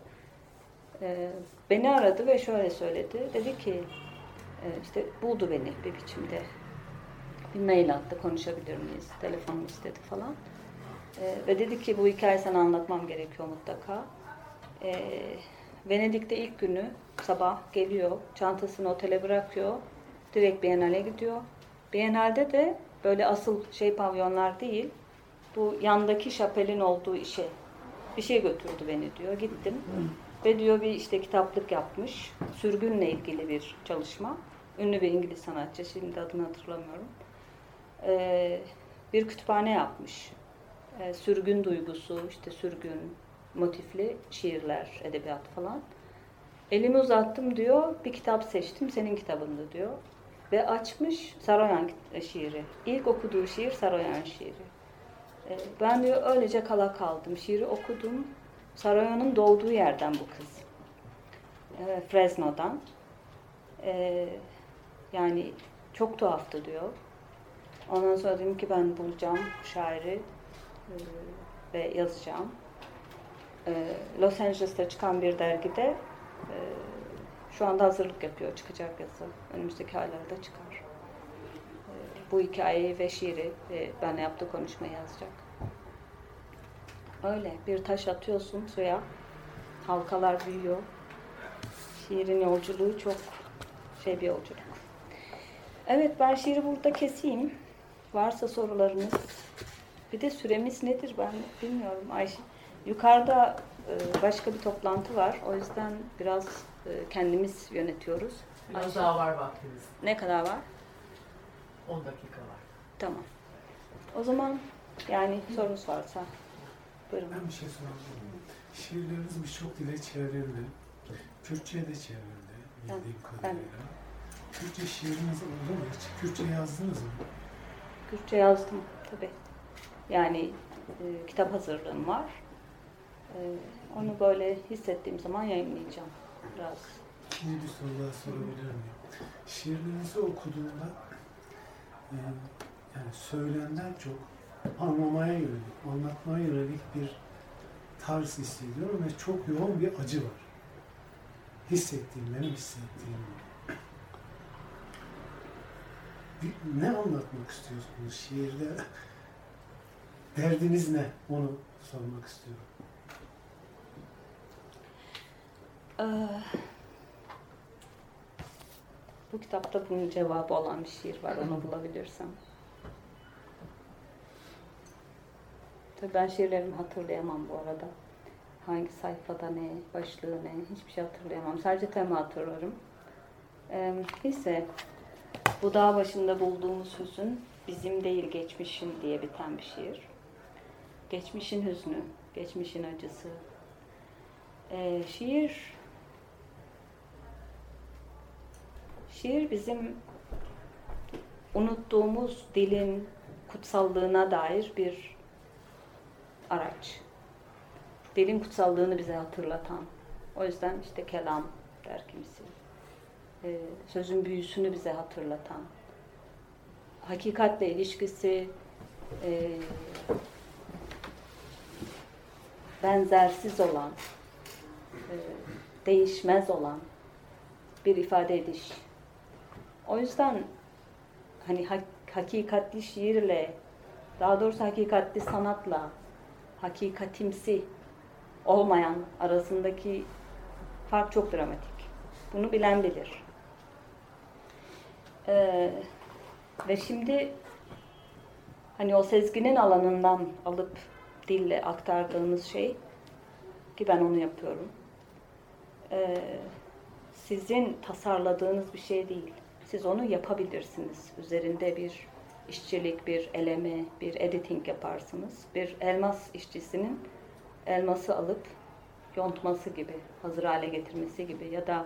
E, beni aradı ve şöyle söyledi. Dedi ki işte buldu beni bir biçimde. Bir mail attı konuşabilir miyiz? Telefon istedi falan. Ve dedi ki bu hikayeyi sana anlatmam gerekiyor mutlaka. E, Venedik'te ilk günü sabah geliyor, çantasını otele bırakıyor, direkt Biennale gidiyor. Biennale'de de böyle asıl şey pavyonlar değil, bu yandaki şapelin olduğu işe bir şey götürdü beni diyor. Gittim ve diyor bir işte kitaplık yapmış. Sürgünle ilgili bir çalışma. Ünlü bir İngiliz sanatçı, şimdi adını hatırlamıyorum. Ee, bir kütüphane yapmış. Ee, sürgün duygusu, işte sürgün, motifli şiirler, edebiyat falan. Elimi uzattım diyor, bir kitap seçtim, senin kitabındı diyor. Ve açmış Saroyan şiiri. İlk okuduğu şiir Saroyan şiiri. Ee, ben diyor öylece kala kaldım. Şiiri okudum. Saroyan'ın doğduğu yerden bu kız. Ee, Fresno'dan. Yani çok tuhaftı diyor. Ondan sonra dedim ki ben bulacağım şairi e, ve yazacağım. Ee, Los Angeles'ta çıkan bir dergide e, şu anda hazırlık yapıyor. Çıkacak yazı. Önümüzdeki aylarda çıkar. Ee, bu hikayeyi ve şiiri ve ben yaptığı konuşmayı yazacak. Öyle. Bir taş atıyorsun suya. Halkalar büyüyor. Şiirin yolculuğu çok şey bir yolculuk. Evet ben şiiri burada keseyim. Varsa sorularınız. Bir de süremiz nedir ben bilmiyorum Ayşe. Yukarıda e, başka bir toplantı var. O yüzden biraz e, kendimiz yönetiyoruz. Biraz Ayşe. daha var vaktimiz. Ne kadar var? 10 dakika var. Tamam. O zaman yani sorunuz varsa buyurun. Ben bir şey sorabilir miyim? Şiirleriniz birçok dile çevrildi. Kürtçe'ye de çevrildi bildiğim kadarıyla. Kürtçe şiiriniz oldu mu hiç? Kürtçe yazdınız mı? Kürtçe yazdım tabii. Yani e, kitap hazırlığım var. E, onu böyle hissettiğim zaman yayınlayacağım biraz. İkinci bir soru daha sorabilir miyim? Şiirlerinizi okuduğumda e, yani söylemden çok anlamaya yönelik, anlatmaya yönelik bir tarz hissediyorum ve çok yoğun bir acı var. Hissettiğim, benim hissettiğim. Ne anlatmak istiyorsunuz şiirde? Derdiniz ne? Onu sormak istiyorum. Ee, bu kitapta bunun cevabı olan bir şiir var. Onu bulabilirsem. Tabii ben şiirlerimi hatırlayamam bu arada. Hangi sayfada ne, başlığı ne, hiçbir şey hatırlayamam. Sadece tema hatırlarım. Ee, bu dağ başında bulduğumuz hüzün bizim değil geçmişin diye biten bir şiir. Geçmişin hüznü, geçmişin acısı. Ee, şiir Şiir bizim unuttuğumuz dilin kutsallığına dair bir araç. Dilin kutsallığını bize hatırlatan. O yüzden işte kelam der kimisi. Ee, sözün büyüsünü bize hatırlatan. Hakikatle ilişkisi e, benzersiz olan, e, değişmez olan bir ifade ediş. O yüzden hani hak- hakikatli şiirle, daha doğrusu hakikatli sanatla, hakikatimsi olmayan arasındaki fark çok dramatik. Bunu bilen bilir. Ee, ve şimdi hani o sezginin alanından alıp dille aktardığınız şey ki ben onu yapıyorum. Ee, sizin tasarladığınız bir şey değil. Siz onu yapabilirsiniz. Üzerinde bir işçilik, bir eleme, bir editing yaparsınız. Bir elmas işçisinin elması alıp yontması gibi, hazır hale getirmesi gibi ya da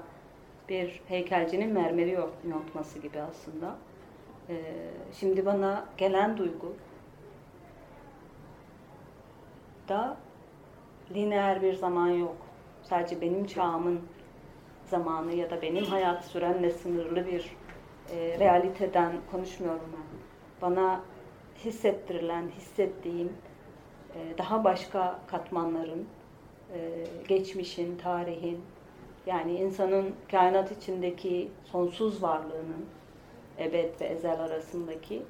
bir heykelcinin mermeri yontması gibi aslında. Ee, şimdi bana gelen duygu da lineer bir zaman yok. Sadece benim çağımın zamanı ya da benim hayat sürenle sınırlı bir e, realiteden konuşmuyorum ben. Bana hissettirilen, hissettiğim e, daha başka katmanların, e, geçmişin, tarihin, yani insanın kainat içindeki sonsuz varlığının ebed ve ezel arasındaki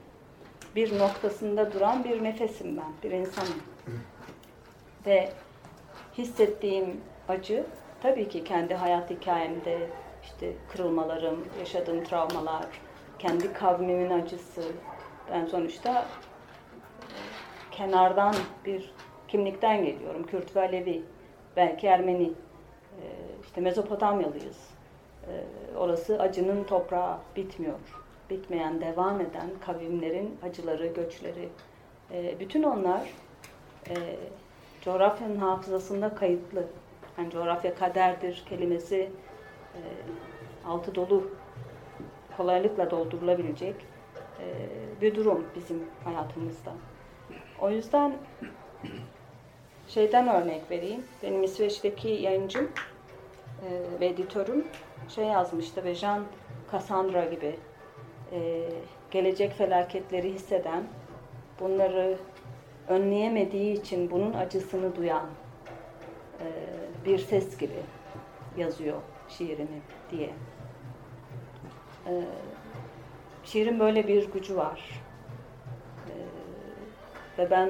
bir noktasında duran bir nefesim ben, bir insanım. Ve hissettiğim acı tabii ki kendi hayat hikayemde işte kırılmalarım, yaşadığım travmalar, kendi kavmimin acısı. Ben sonuçta kenardan bir kimlikten geliyorum. Kürt ve Alevi, belki Ermeni, işte Mezopotamyalıyız. Orası acının toprağı bitmiyor. Bitmeyen, devam eden kavimlerin acıları, göçleri. Bütün onlar coğrafyanın hafızasında kayıtlı. Yani coğrafya kaderdir kelimesi e, altı dolu kolaylıkla doldurulabilecek e, bir durum bizim hayatımızda. O yüzden şeyden örnek vereyim. Benim İsveç'teki yayıncım e, ve editörüm şey yazmıştı ve Jean Cassandra gibi gelecek felaketleri hisseden, bunları önleyemediği için bunun acısını duyan bir ses gibi yazıyor şiirini diye. E, şiirin böyle bir gücü var. E, ve ben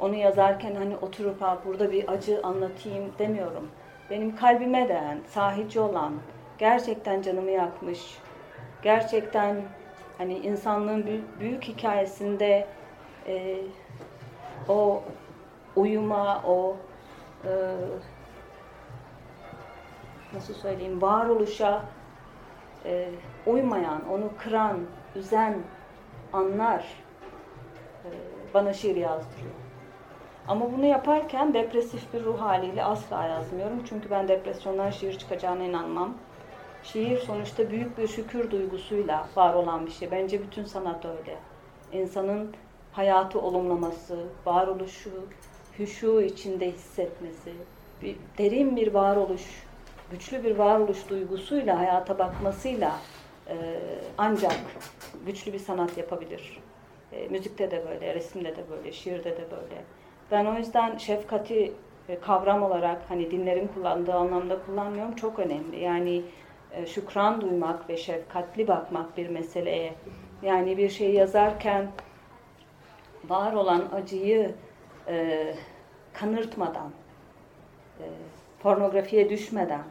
onu yazarken hani oturup ha burada bir acı anlatayım demiyorum. Benim kalbime değen, sahici olan, gerçekten canımı yakmış, gerçekten hani insanlığın büyük, büyük hikayesinde e, o uyuma, o e, nasıl söyleyeyim, varoluşa e, uymayan, onu kıran, üzen anlar e, bana şiir yazdırıyor. Ama bunu yaparken depresif bir ruh haliyle asla yazmıyorum. Çünkü ben depresyondan şiir çıkacağına inanmam. Şiir sonuçta büyük bir şükür duygusuyla var olan bir şey. Bence bütün sanat öyle. İnsanın hayatı olumlaması, varoluşu, hüşu içinde hissetmesi, bir, derin bir varoluş, güçlü bir varoluş duygusuyla hayata bakmasıyla e, ancak güçlü bir sanat yapabilir. E, müzikte de böyle, resimde de böyle, şiirde de böyle. Ben o yüzden şefkati e, kavram olarak hani dinlerin kullandığı anlamda kullanmıyorum. Çok önemli. Yani e, şükran duymak ve şefkatli bakmak bir meseleye. Yani bir şey yazarken var olan acıyı e, kanırtmadan, e, pornografiye düşmeden,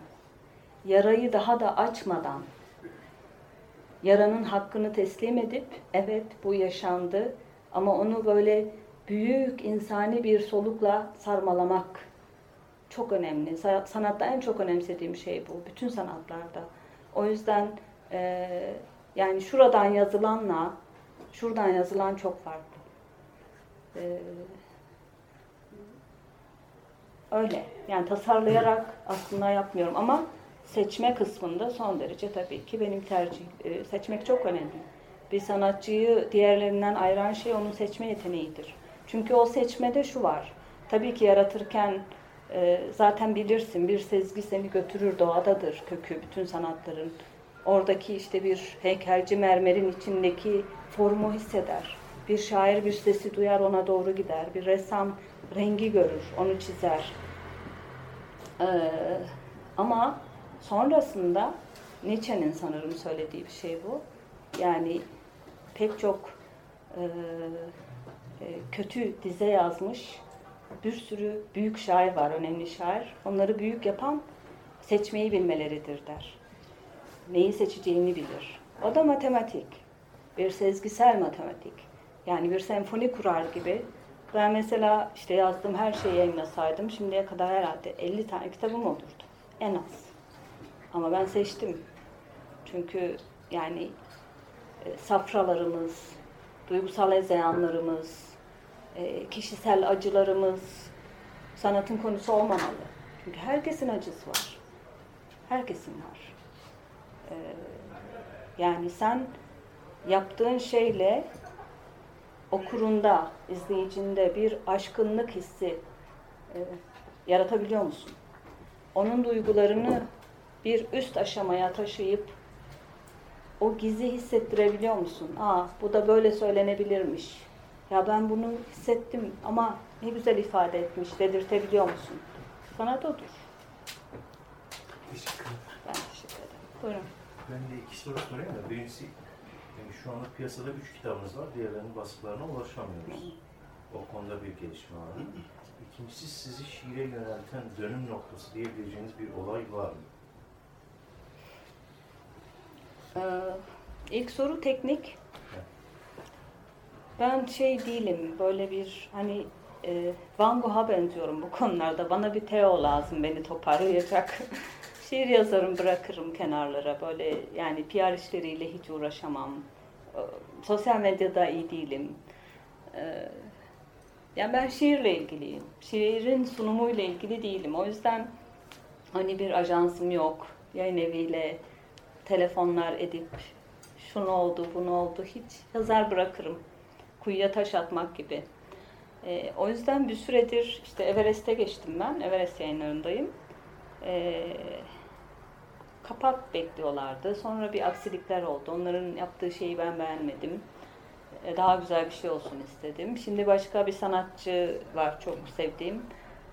yarayı daha da açmadan, yaranın hakkını teslim edip, evet bu yaşandı ama onu böyle büyük insani bir solukla sarmalamak çok önemli. Sanatta en çok önemsediğim şey bu. Bütün sanatlarda. O yüzden e, yani şuradan yazılanla şuradan yazılan çok farklı. E, öyle. Yani tasarlayarak aslında yapmıyorum ama seçme kısmında son derece tabii ki benim tercih. E, seçmek çok önemli. Bir sanatçıyı diğerlerinden ayıran şey onun seçme yeteneğidir. Çünkü o seçmede şu var. Tabii ki yaratırken e, zaten bilirsin bir sezgi seni götürür doğadadır kökü bütün sanatların. Oradaki işte bir heykelci mermerin içindeki formu hisseder. Bir şair bir sesi duyar ona doğru gider. Bir ressam rengi görür, onu çizer. Ee, ama sonrasında Nietzsche'nin sanırım söylediği bir şey bu. Yani pek çok e, e, kötü dize yazmış bir sürü büyük şair var, önemli şair. Onları büyük yapan seçmeyi bilmeleridir der. neyi seçeceğini bilir. O da matematik. Bir sezgisel matematik. Yani bir senfoni kurar gibi. Ben mesela işte yazdığım her şeyi yayınlasaydım şimdiye kadar herhalde 50 tane kitabım olurdu. En az. Ama ben seçtim. Çünkü yani e, safralarımız, duygusal ezeyanlarımız, e, kişisel acılarımız sanatın konusu olmamalı. Çünkü herkesin acısı var. Herkesin var. E, yani sen yaptığın şeyle okurunda, izleyicinde bir aşkınlık hissi e, yaratabiliyor musun? Onun duygularını bir üst aşamaya taşıyıp o gizi hissettirebiliyor musun? Aa bu da böyle söylenebilirmiş. Ya ben bunu hissettim ama ne güzel ifade etmiş dedirtebiliyor musun? Sanat odur. Teşekkür ederim. Ben teşekkür ederim. Buyurun. Ben de iki soru sorayım da. Birincisi, yani şu anda piyasada üç kitabımız var. Diğerlerinin baskılarına ulaşamıyoruz. O konuda bir gelişme var. İkincisi sizi şiire yönelten dönüm noktası diyebileceğiniz bir olay var mı? Ee, ilk soru teknik. Ben şey değilim, böyle bir hani e, Van Gogh'a benziyorum bu konularda. Bana bir Teo lazım beni toparlayacak. Şiir yazarım, bırakırım kenarlara. Böyle yani PR işleriyle hiç uğraşamam. Ee, Sosyal medyada iyi değilim. Ee, yani ben şiirle ilgiliyim. Şiirin sunumuyla ilgili değilim. O yüzden hani bir ajansım yok. Yayın eviyle telefonlar edip şunu oldu, bunu oldu hiç yazar bırakırım. Kuyuya taş atmak gibi. Ee, o yüzden bir süredir işte Everest'e geçtim ben. Everest yayınlarındayım. Ee, kapak bekliyorlardı. Sonra bir aksilikler oldu. Onların yaptığı şeyi ben beğenmedim. Ee, daha güzel bir şey olsun istedim. Şimdi başka bir sanatçı var çok sevdiğim.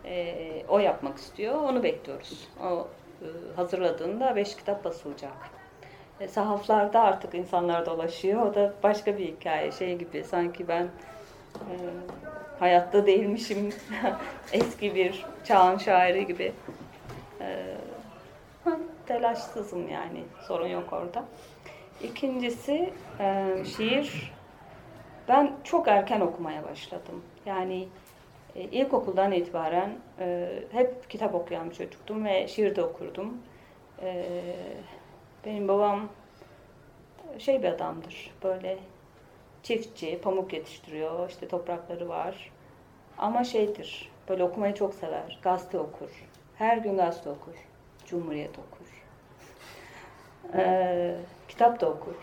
Ee, o yapmak istiyor. Onu bekliyoruz. O e, hazırladığında beş kitap basılacak. E, sahaflarda artık insanlar dolaşıyor. O da başka bir hikaye. Şey gibi sanki ben e, hayatta değilmişim. Eski bir çağın şairi gibi. E, telaşsızım yani. Sorun yok orada. İkincisi e, şiir. Ben çok erken okumaya başladım. Yani e, ilkokuldan itibaren e, hep kitap okuyan bir çocuktum ve şiir de okurdum. E, benim babam şey bir adamdır. Böyle çiftçi, pamuk yetiştiriyor. işte toprakları var. Ama şeydir. Böyle okumayı çok sever. Gazete okur. Her gün gazete okur. Cumhuriyet okur. Ee, kitap da okur.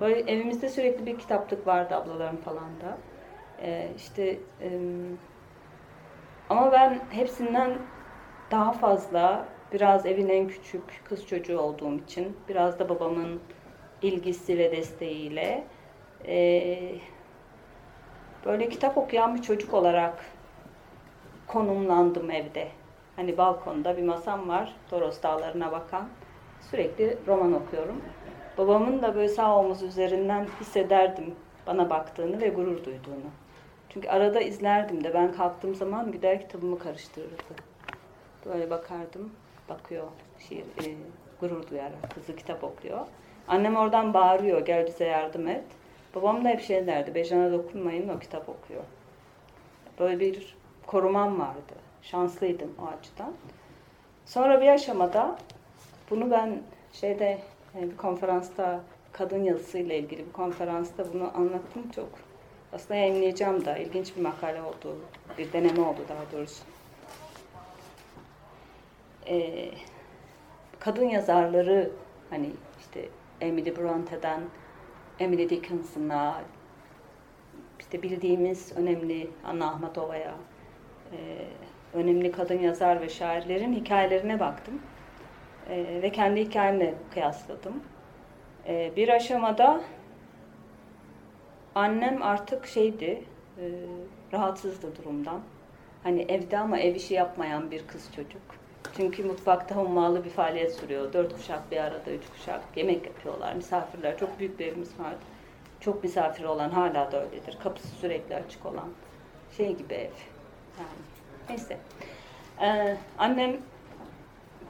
Böyle evimizde sürekli bir kitaplık vardı ablalarım falan da. Ee, işte e, ama ben hepsinden daha fazla biraz evin en küçük kız çocuğu olduğum için biraz da babamın ilgisi ve desteğiyle e, böyle kitap okuyan bir çocuk olarak konumlandım evde. Hani balkonda bir masam var, Toros Dağları'na bakan. Sürekli roman okuyorum. Babamın da böyle sağ omuz üzerinden hissederdim bana baktığını ve gurur duyduğunu. Çünkü arada izlerdim de ben kalktığım zaman gider kitabımı karıştırırdı. Böyle bakardım, bakıyor, şiir, e, gurur duyarak kızı kitap okuyor. Annem oradan bağırıyor, gel bize yardım et. Babam da hep şey derdi, Bejan'a dokunmayın, o kitap okuyor. Böyle bir korumam vardı. Şanslıydım o açıdan. Sonra bir aşamada, bunu ben şeyde e, bir konferansta, kadın yazısıyla ilgili bir konferansta bunu anlattım çok. Aslında yayınlayacağım da, ilginç bir makale oldu, bir deneme oldu daha doğrusu. Ee, kadın yazarları, hani işte Emily Bronte'den Emily Dickinson'a, işte bildiğimiz önemli Anna Ahmatova'ya, e, önemli kadın yazar ve şairlerin hikayelerine baktım. E, ve kendi hikayemle kıyasladım. E, bir aşamada annem artık şeydi, e, rahatsızdı durumdan. Hani evde ama ev işi yapmayan bir kız çocuk. Çünkü mutfakta hummalı bir faaliyet sürüyor. Dört kuşak bir arada, üç kuşak. Yemek yapıyorlar, misafirler. Çok büyük bir evimiz vardı. Çok misafir olan hala da öyledir. Kapısı sürekli açık olan şey gibi ev. Yani neyse. Ee, annem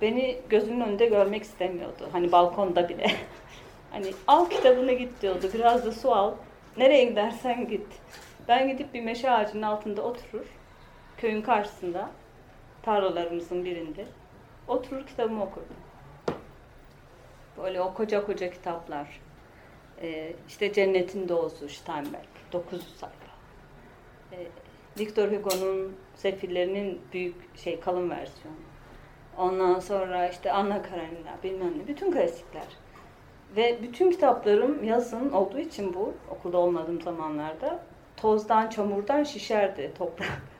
beni gözünün önünde görmek istemiyordu. Hani balkonda bile. hani al kitabını git diyordu. Biraz da su al. Nereye gidersen git. Ben gidip bir meşe ağacının altında oturur. Köyün karşısında. Tarlalarımızın birinde. Oturur kitabımı okurdum. Böyle o koca koca kitaplar. Ee, işte Cennetin Doğusu Steinbeck. 900 sayfa. Ee, Victor Hugo'nun Sefillerinin büyük şey kalın versiyonu. Ondan sonra işte Anna Karenina bilmem ne. Bütün klasikler. Ve bütün kitaplarım yazın olduğu için bu okulda olmadığım zamanlarda tozdan, çamurdan şişerdi toprak.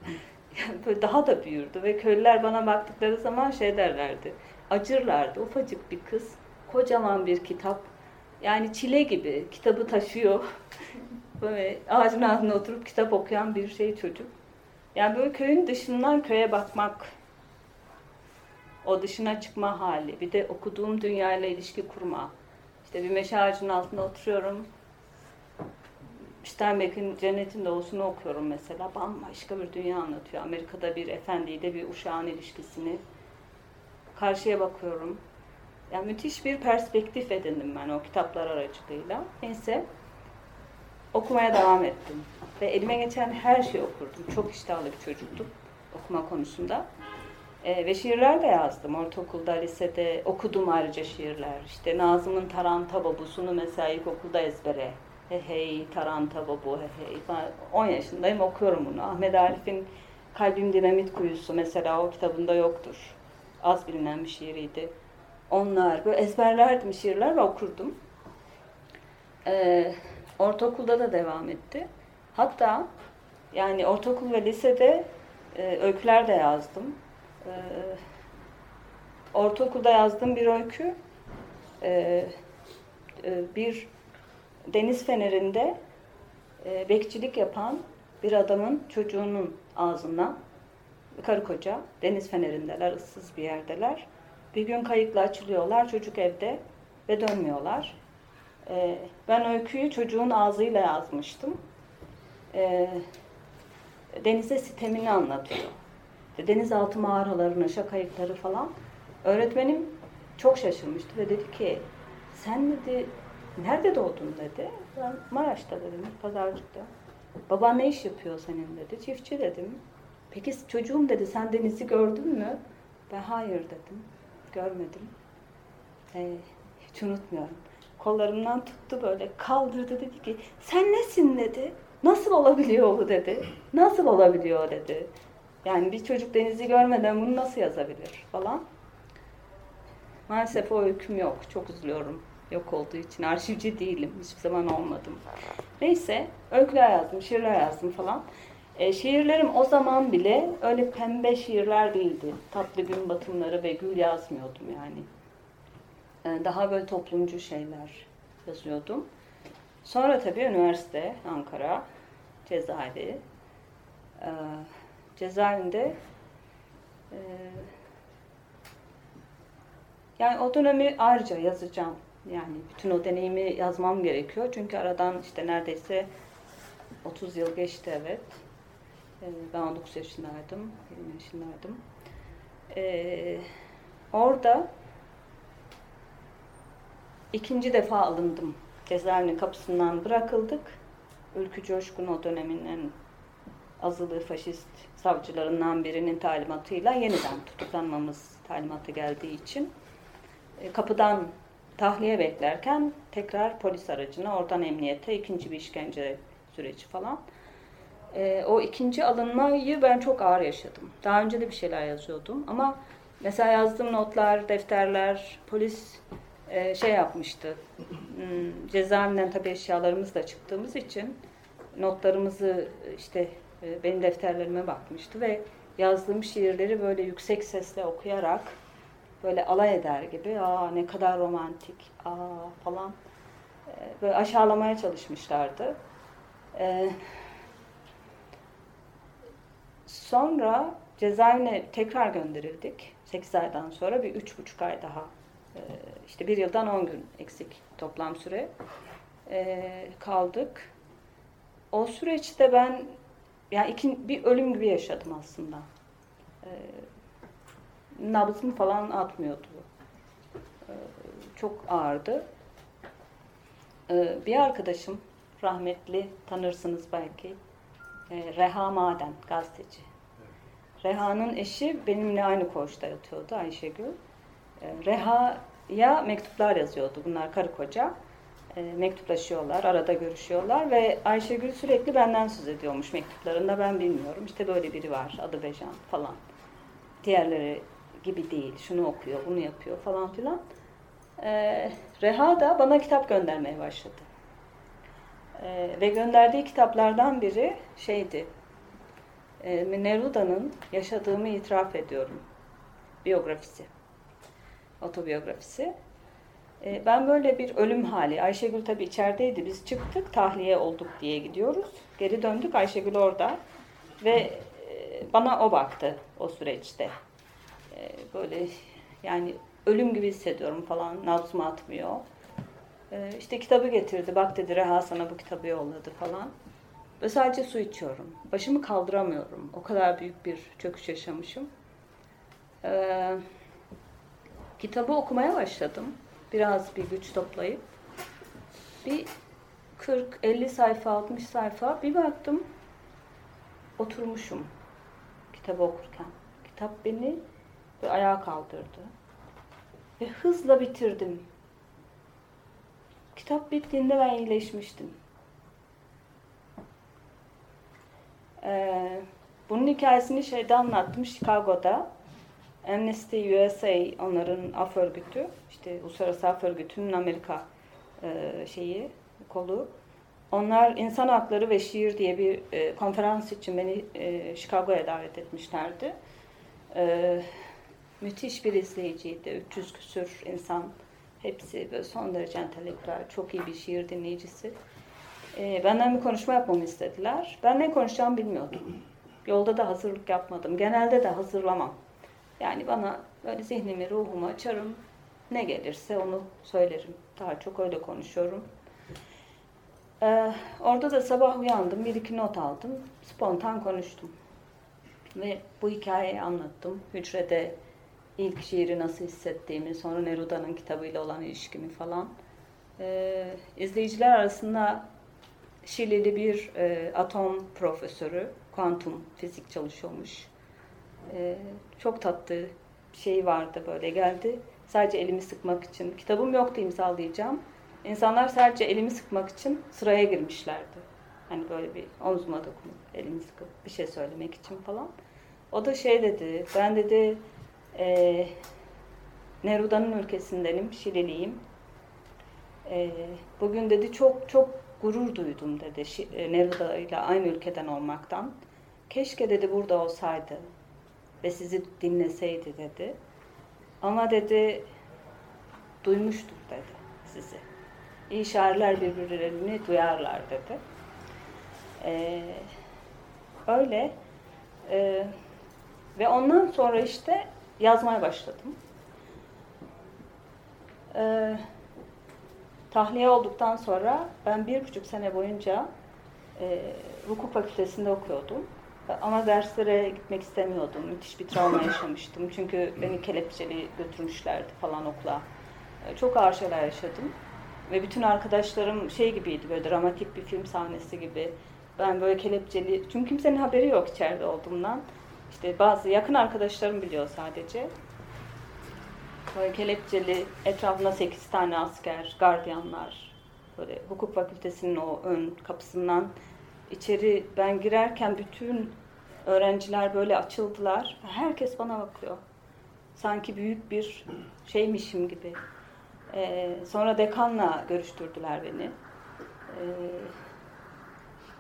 Yani böyle daha da büyürdü ve köylüler bana baktıkları zaman şey derlerdi. Acırlardı. Ufacık bir kız, kocaman bir kitap. Yani çile gibi kitabı taşıyor. böyle ağacın altında oturup kitap okuyan bir şey çocuk. Yani böyle köyün dışından köye bakmak, o dışına çıkma hali, bir de okuduğum dünyayla ilişki kurma. İşte bir meşe ağacının altında oturuyorum. Steinbeck'in Cennetin Doğusu'nu okuyorum mesela. Bambaşka bir dünya anlatıyor. Amerika'da bir efendiyle bir uşağın ilişkisini. Karşıya bakıyorum. Yani müthiş bir perspektif edindim ben o kitaplar aracılığıyla. Neyse okumaya devam ettim. Ve elime geçen her şeyi okurdum. Çok iştahlı bir çocuktum okuma konusunda. E, ve şiirler de yazdım. Ortaokulda, lisede okudum ayrıca şiirler. İşte Nazım'ın Taranta Babusunu mesela ilkokulda ezbere. He hey Taranta Babu he hey. Ben 10 yaşındayım okuyorum bunu. Ahmet Arif'in Kalbim Dinamit Kuyusu mesela o kitabında yoktur. Az bilinen bir şiiriydi. Onlar böyle ezberlerdim şiirler ve okurdum. Ee, ortaokulda da devam etti. Hatta yani ortaokul ve lisede e, öyküler de yazdım. E, ortaokulda yazdığım bir öykü e, e, bir deniz fenerinde e, bekçilik yapan bir adamın çocuğunun ağzından karı koca deniz fenerindeler, ıssız bir yerdeler. Bir gün kayıkla açılıyorlar, çocuk evde ve dönmüyorlar. E, ben öyküyü çocuğun ağzıyla yazmıştım. E, denize sitemini anlatıyor. Denizaltı mağaralarına, şakayıkları falan. Öğretmenim çok şaşırmıştı ve dedi ki sen dedi nerede doğdun dedi. Ben Maraş'ta dedim, pazarcıkta. Baban ne iş yapıyor senin dedi. Çiftçi dedim. Peki çocuğum dedi sen denizi gördün mü? Ben hayır dedim. Görmedim. Ee, hiç unutmuyorum. Kollarımdan tuttu böyle kaldırdı dedi ki sen nesin dedi. Nasıl olabiliyor bu dedi. Nasıl olabiliyor dedi. Yani bir çocuk denizi görmeden bunu nasıl yazabilir falan. Maalesef o öyküm yok. Çok üzülüyorum. Yok olduğu için. Arşivci değilim. Hiçbir zaman olmadım. Neyse. Öyküler yazdım, şiirler yazdım falan. E, şiirlerim o zaman bile öyle pembe şiirler değildi. Tatlı gün batımları ve gül yazmıyordum yani. E, daha böyle toplumcu şeyler yazıyordum. Sonra tabii üniversite, Ankara, cezaevi. E, cezaevinde e, yani o dönemi ayrıca yazacağım. Yani bütün o deneyimi yazmam gerekiyor. Çünkü aradan işte neredeyse 30 yıl geçti evet. Ee, ben 19 yaşındaydım, 20 yaşındaydım. Ee, orada ikinci defa alındım. Cezaevinin kapısından bırakıldık. Ülkü Coşkun o dönemin en azılı faşist savcılarından birinin talimatıyla yeniden tutuklanmamız talimatı geldiği için e, kapıdan tahliye beklerken tekrar polis aracına, oradan emniyete, ikinci bir işkence süreci falan. E, o ikinci alınmayı ben çok ağır yaşadım. Daha önce de bir şeyler yazıyordum ama mesela yazdığım notlar, defterler, polis e, şey yapmıştı. Hmm, cezaevinden tabii eşyalarımızla çıktığımız için notlarımızı işte e, benim defterlerime bakmıştı ve yazdığım şiirleri böyle yüksek sesle okuyarak böyle alay eder gibi aa ne kadar romantik aa falan e, böyle aşağılamaya çalışmışlardı. E, sonra cezaevine tekrar gönderildik. 8 aydan sonra bir üç buçuk ay daha işte bir yıldan 10 gün eksik toplam süre kaldık. O süreçte ben yani iki, bir ölüm gibi yaşadım aslında. Ee, nabzım falan atmıyordu. Ee, çok ağırdı. Ee, bir arkadaşım rahmetli tanırsınız belki. Ee, Reha Maden gazeteci. Reha'nın eşi benimle aynı koğuşta yatıyordu Ayşegül. Ee, Reha'ya mektuplar yazıyordu. Bunlar karı koca. Mektuplaşıyorlar, arada görüşüyorlar ve Ayşegül sürekli benden söz ediyormuş mektuplarında. Ben bilmiyorum. İşte böyle biri var, adı Bejan falan. Diğerleri gibi değil. Şunu okuyor, bunu yapıyor falan filan. Ee, Reha da bana kitap göndermeye başladı. Ee, ve gönderdiği kitaplardan biri şeydi. E, Neruda'nın Yaşadığımı itiraf Ediyorum biyografisi. Otobiyografisi. E, ben böyle bir ölüm hali, Ayşegül tabii içerideydi, biz çıktık, tahliye olduk diye gidiyoruz. Geri döndük, Ayşegül orada ve e, bana o baktı o süreçte. E, böyle yani ölüm gibi hissediyorum falan, nabzım atmıyor. E, işte kitabı getirdi, bak dedi Reha sana bu kitabı yolladı falan. Ve sadece su içiyorum. Başımı kaldıramıyorum. O kadar büyük bir çöküş yaşamışım. Ee, kitabı okumaya başladım. Biraz bir güç toplayıp. Bir 40-50 sayfa, 60 sayfa bir baktım oturmuşum kitabı okurken. Kitap beni ve ayağa kaldırdı. Ve hızla bitirdim. Kitap bittiğinde ben iyileşmiştim. Ee, bunun hikayesini şeyde anlattım Chicago'da. Amnesty USA onların af örgütü, işte Uluslararası Af Örgütü'nün Amerika e, şeyi, kolu. Onlar insan hakları ve şiir diye bir e, konferans için beni e, Chicago'ya davet etmişlerdi. E, müthiş bir izleyiciydi. 300 küsür insan. Hepsi böyle son derece entelektüel, çok iyi bir şiir dinleyicisi. E, benden bir konuşma yapmamı istediler. Ben ne konuşacağımı bilmiyordum. Yolda da hazırlık yapmadım. Genelde de hazırlamam. Yani bana böyle zihnimi, ruhumu açarım. Ne gelirse onu söylerim. Daha çok öyle konuşuyorum. Ee, orada da sabah uyandım, bir iki not aldım. Spontan konuştum. Ve bu hikayeyi anlattım. Hücrede ilk şiiri nasıl hissettiğimi, sonra Neruda'nın kitabıyla olan ilişkimi falan. Ee, izleyiciler arasında Şilili bir e, atom profesörü, kuantum fizik çalışıyormuş. E, çok tatlı şey vardı böyle geldi. Sadece elimi sıkmak için. Kitabım yoktu imzalayacağım. İnsanlar sadece elimi sıkmak için sıraya girmişlerdi. Hani böyle bir omzuma dokunup elimi sıkıp bir şey söylemek için falan. O da şey dedi, ben dedi e, Neruda'nın ülkesindenim, Şililiyim. E, bugün dedi çok çok gurur duydum dedi e, Neruda ile aynı ülkeden olmaktan. Keşke dedi burada olsaydı ve sizi dinleseydi dedi. Ama dedi duymuştur dedi sizi. İyi şairler birbirlerini duyarlar dedi. Ee, öyle. Ee, ve ondan sonra işte yazmaya başladım. Ee, tahliye olduktan sonra ben bir buçuk sene boyunca e, hukuk fakültesinde okuyordum. Ama derslere gitmek istemiyordum. Müthiş bir travma yaşamıştım. Çünkü beni kelepçeli götürmüşlerdi falan okula. E, çok ağır şeyler yaşadım. Ve bütün arkadaşlarım şey gibiydi böyle dramatik bir film sahnesi gibi. Ben böyle kelepçeli, çünkü kimsenin haberi yok içeride olduğumdan. İşte bazı yakın arkadaşlarım biliyor sadece. Böyle kelepçeli, etrafında sekiz tane asker, gardiyanlar. Böyle hukuk fakültesinin o ön kapısından içeri ben girerken bütün öğrenciler böyle açıldılar. Herkes bana bakıyor. Sanki büyük bir şeymişim gibi. Ee, sonra dekanla görüştürdüler beni. Ee,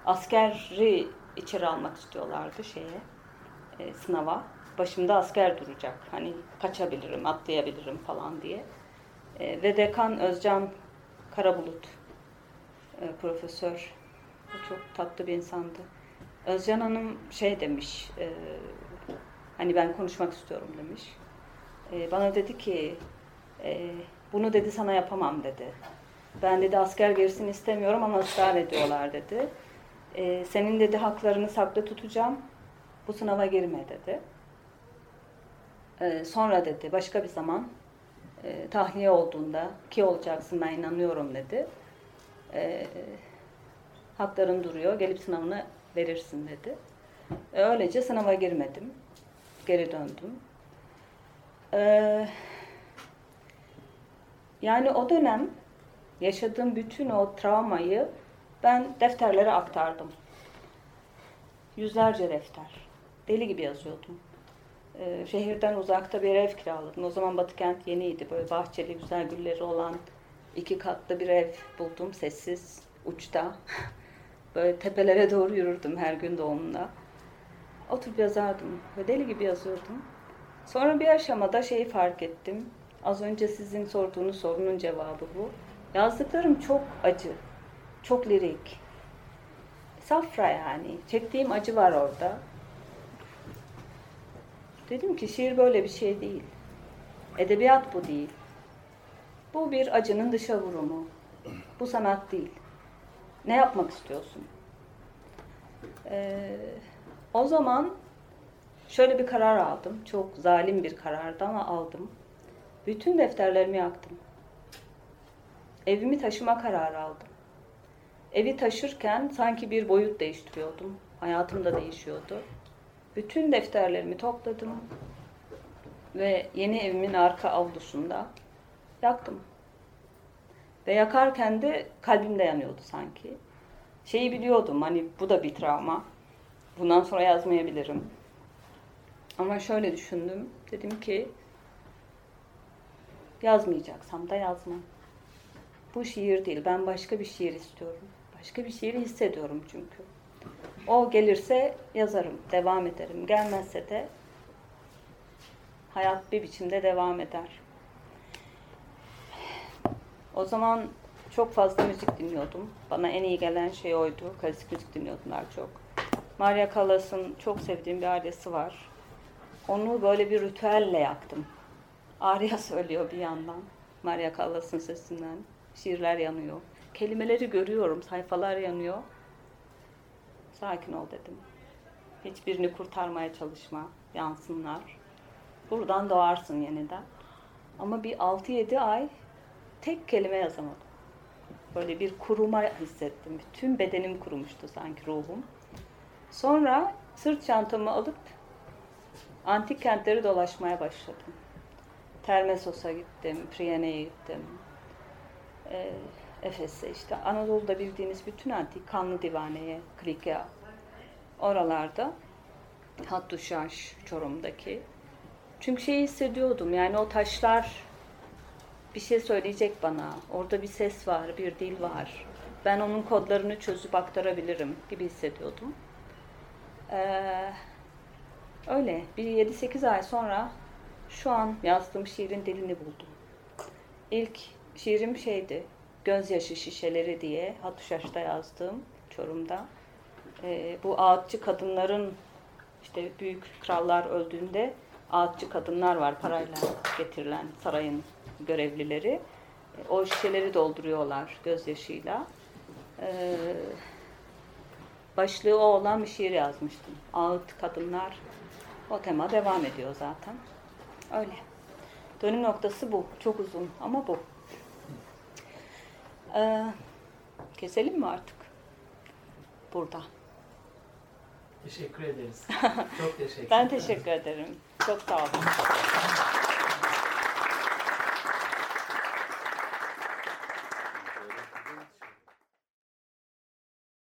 askeri içeri almak istiyorlardı şeye, e, sınava başımda asker duracak. Hani kaçabilirim, atlayabilirim falan diye. E, ve dekan Özcan Karabulut e, profesör. O çok tatlı bir insandı. Özcan Hanım şey demiş, e, hani ben konuşmak istiyorum demiş. E, bana dedi ki, e, bunu dedi sana yapamam dedi. Ben dedi asker gerisini istemiyorum ama ısrar ediyorlar dedi. E, senin dedi haklarını saklı tutacağım, bu sınava girme dedi. Ee, sonra dedi başka bir zaman e, tahliye olduğunda ki olacaksın ben inanıyorum dedi. E, hakların duruyor gelip sınavını verirsin dedi. E, öylece sınava girmedim. Geri döndüm. Yani o dönem yaşadığım bütün o travmayı ben defterlere aktardım. Yüzlerce defter. Deli gibi yazıyordum. Ee, şehirden uzakta bir ev kiraladım. O zaman Batı kent yeniydi. Böyle bahçeli, güzel gülleri olan iki katlı bir ev buldum. Sessiz, uçta. Böyle tepelere doğru yürürdüm her gün doğumda. Oturup yazardım. Ve deli gibi yazıyordum. Sonra bir aşamada şeyi fark ettim. Az önce sizin sorduğunuz sorunun cevabı bu. Yazdıklarım çok acı, çok lirik. Safra yani. Çektiğim acı var orada. Dedim ki şiir böyle bir şey değil. Edebiyat bu değil. Bu bir acının dışa vurumu. Bu sanat değil. Ne yapmak istiyorsun? Ee, o zaman şöyle bir karar aldım. Çok zalim bir karardı ama aldım. Bütün defterlerimi yaktım. Evimi taşıma kararı aldım. Evi taşırken sanki bir boyut değiştiriyordum. Hayatım da değişiyordu. Bütün defterlerimi topladım ve yeni evimin arka avlusunda yaktım. Ve yakarken de kalbim de yanıyordu sanki. Şeyi biliyordum hani bu da bir travma. Bundan sonra yazmayabilirim. Ama şöyle düşündüm. Dedim ki yazmayacaksam da yazmam. Bu şiir değil. Ben başka bir şiir istiyorum. Başka bir şiiri hissediyorum çünkü. O gelirse yazarım, devam ederim. Gelmezse de hayat bir biçimde devam eder. O zaman çok fazla müzik dinliyordum. Bana en iyi gelen şey oydu. Klasik müzik dinliyordum daha çok. Maria Callas'ın çok sevdiğim bir aryası var. Onu böyle bir ritüelle yaktım. Arya söylüyor bir yandan. Maria Callas'ın sesinden. Şiirler yanıyor. Kelimeleri görüyorum, sayfalar yanıyor. Sakin ol dedim. Hiçbirini kurtarmaya çalışma, yansınlar. Buradan doğarsın yeniden. Ama bir 6-7 ay tek kelime yazamadım. Böyle bir kuruma hissettim. Tüm bedenim kurumuştu sanki ruhum. Sonra sırt çantamı alıp antik kentleri dolaşmaya başladım. Termesos'a gittim, Priyene'ye gittim. Ee, Efes'e işte Anadolu'da bildiğiniz bütün antik Kanlı Divane'ye, Klikya oralarda Hattuşaş Çorum'daki. Çünkü şeyi hissediyordum yani o taşlar bir şey söyleyecek bana. Orada bir ses var, bir dil var. Ben onun kodlarını çözüp aktarabilirim gibi hissediyordum. Ee, öyle bir 7-8 ay sonra şu an yazdığım şiirin dilini buldum. İlk şiirim şeydi, Gözyaşı Şişeleri diye Hattuşaş'ta yazdığım Çorum'da. Ee, bu ağıtçı kadınların işte büyük krallar öldüğünde ağıtçı kadınlar var parayla getirilen sarayın görevlileri. E, o şişeleri dolduruyorlar gözyaşıyla. Ee, başlığı o olan bir şiir yazmıştım. Ağıt kadınlar. O tema devam ediyor zaten. Öyle. Dönüm noktası bu. Çok uzun ama bu. Ee, keselim mi artık? Burada. Teşekkür ederiz. Çok teşekkür Ben teşekkür ederim. Çok sağ olun.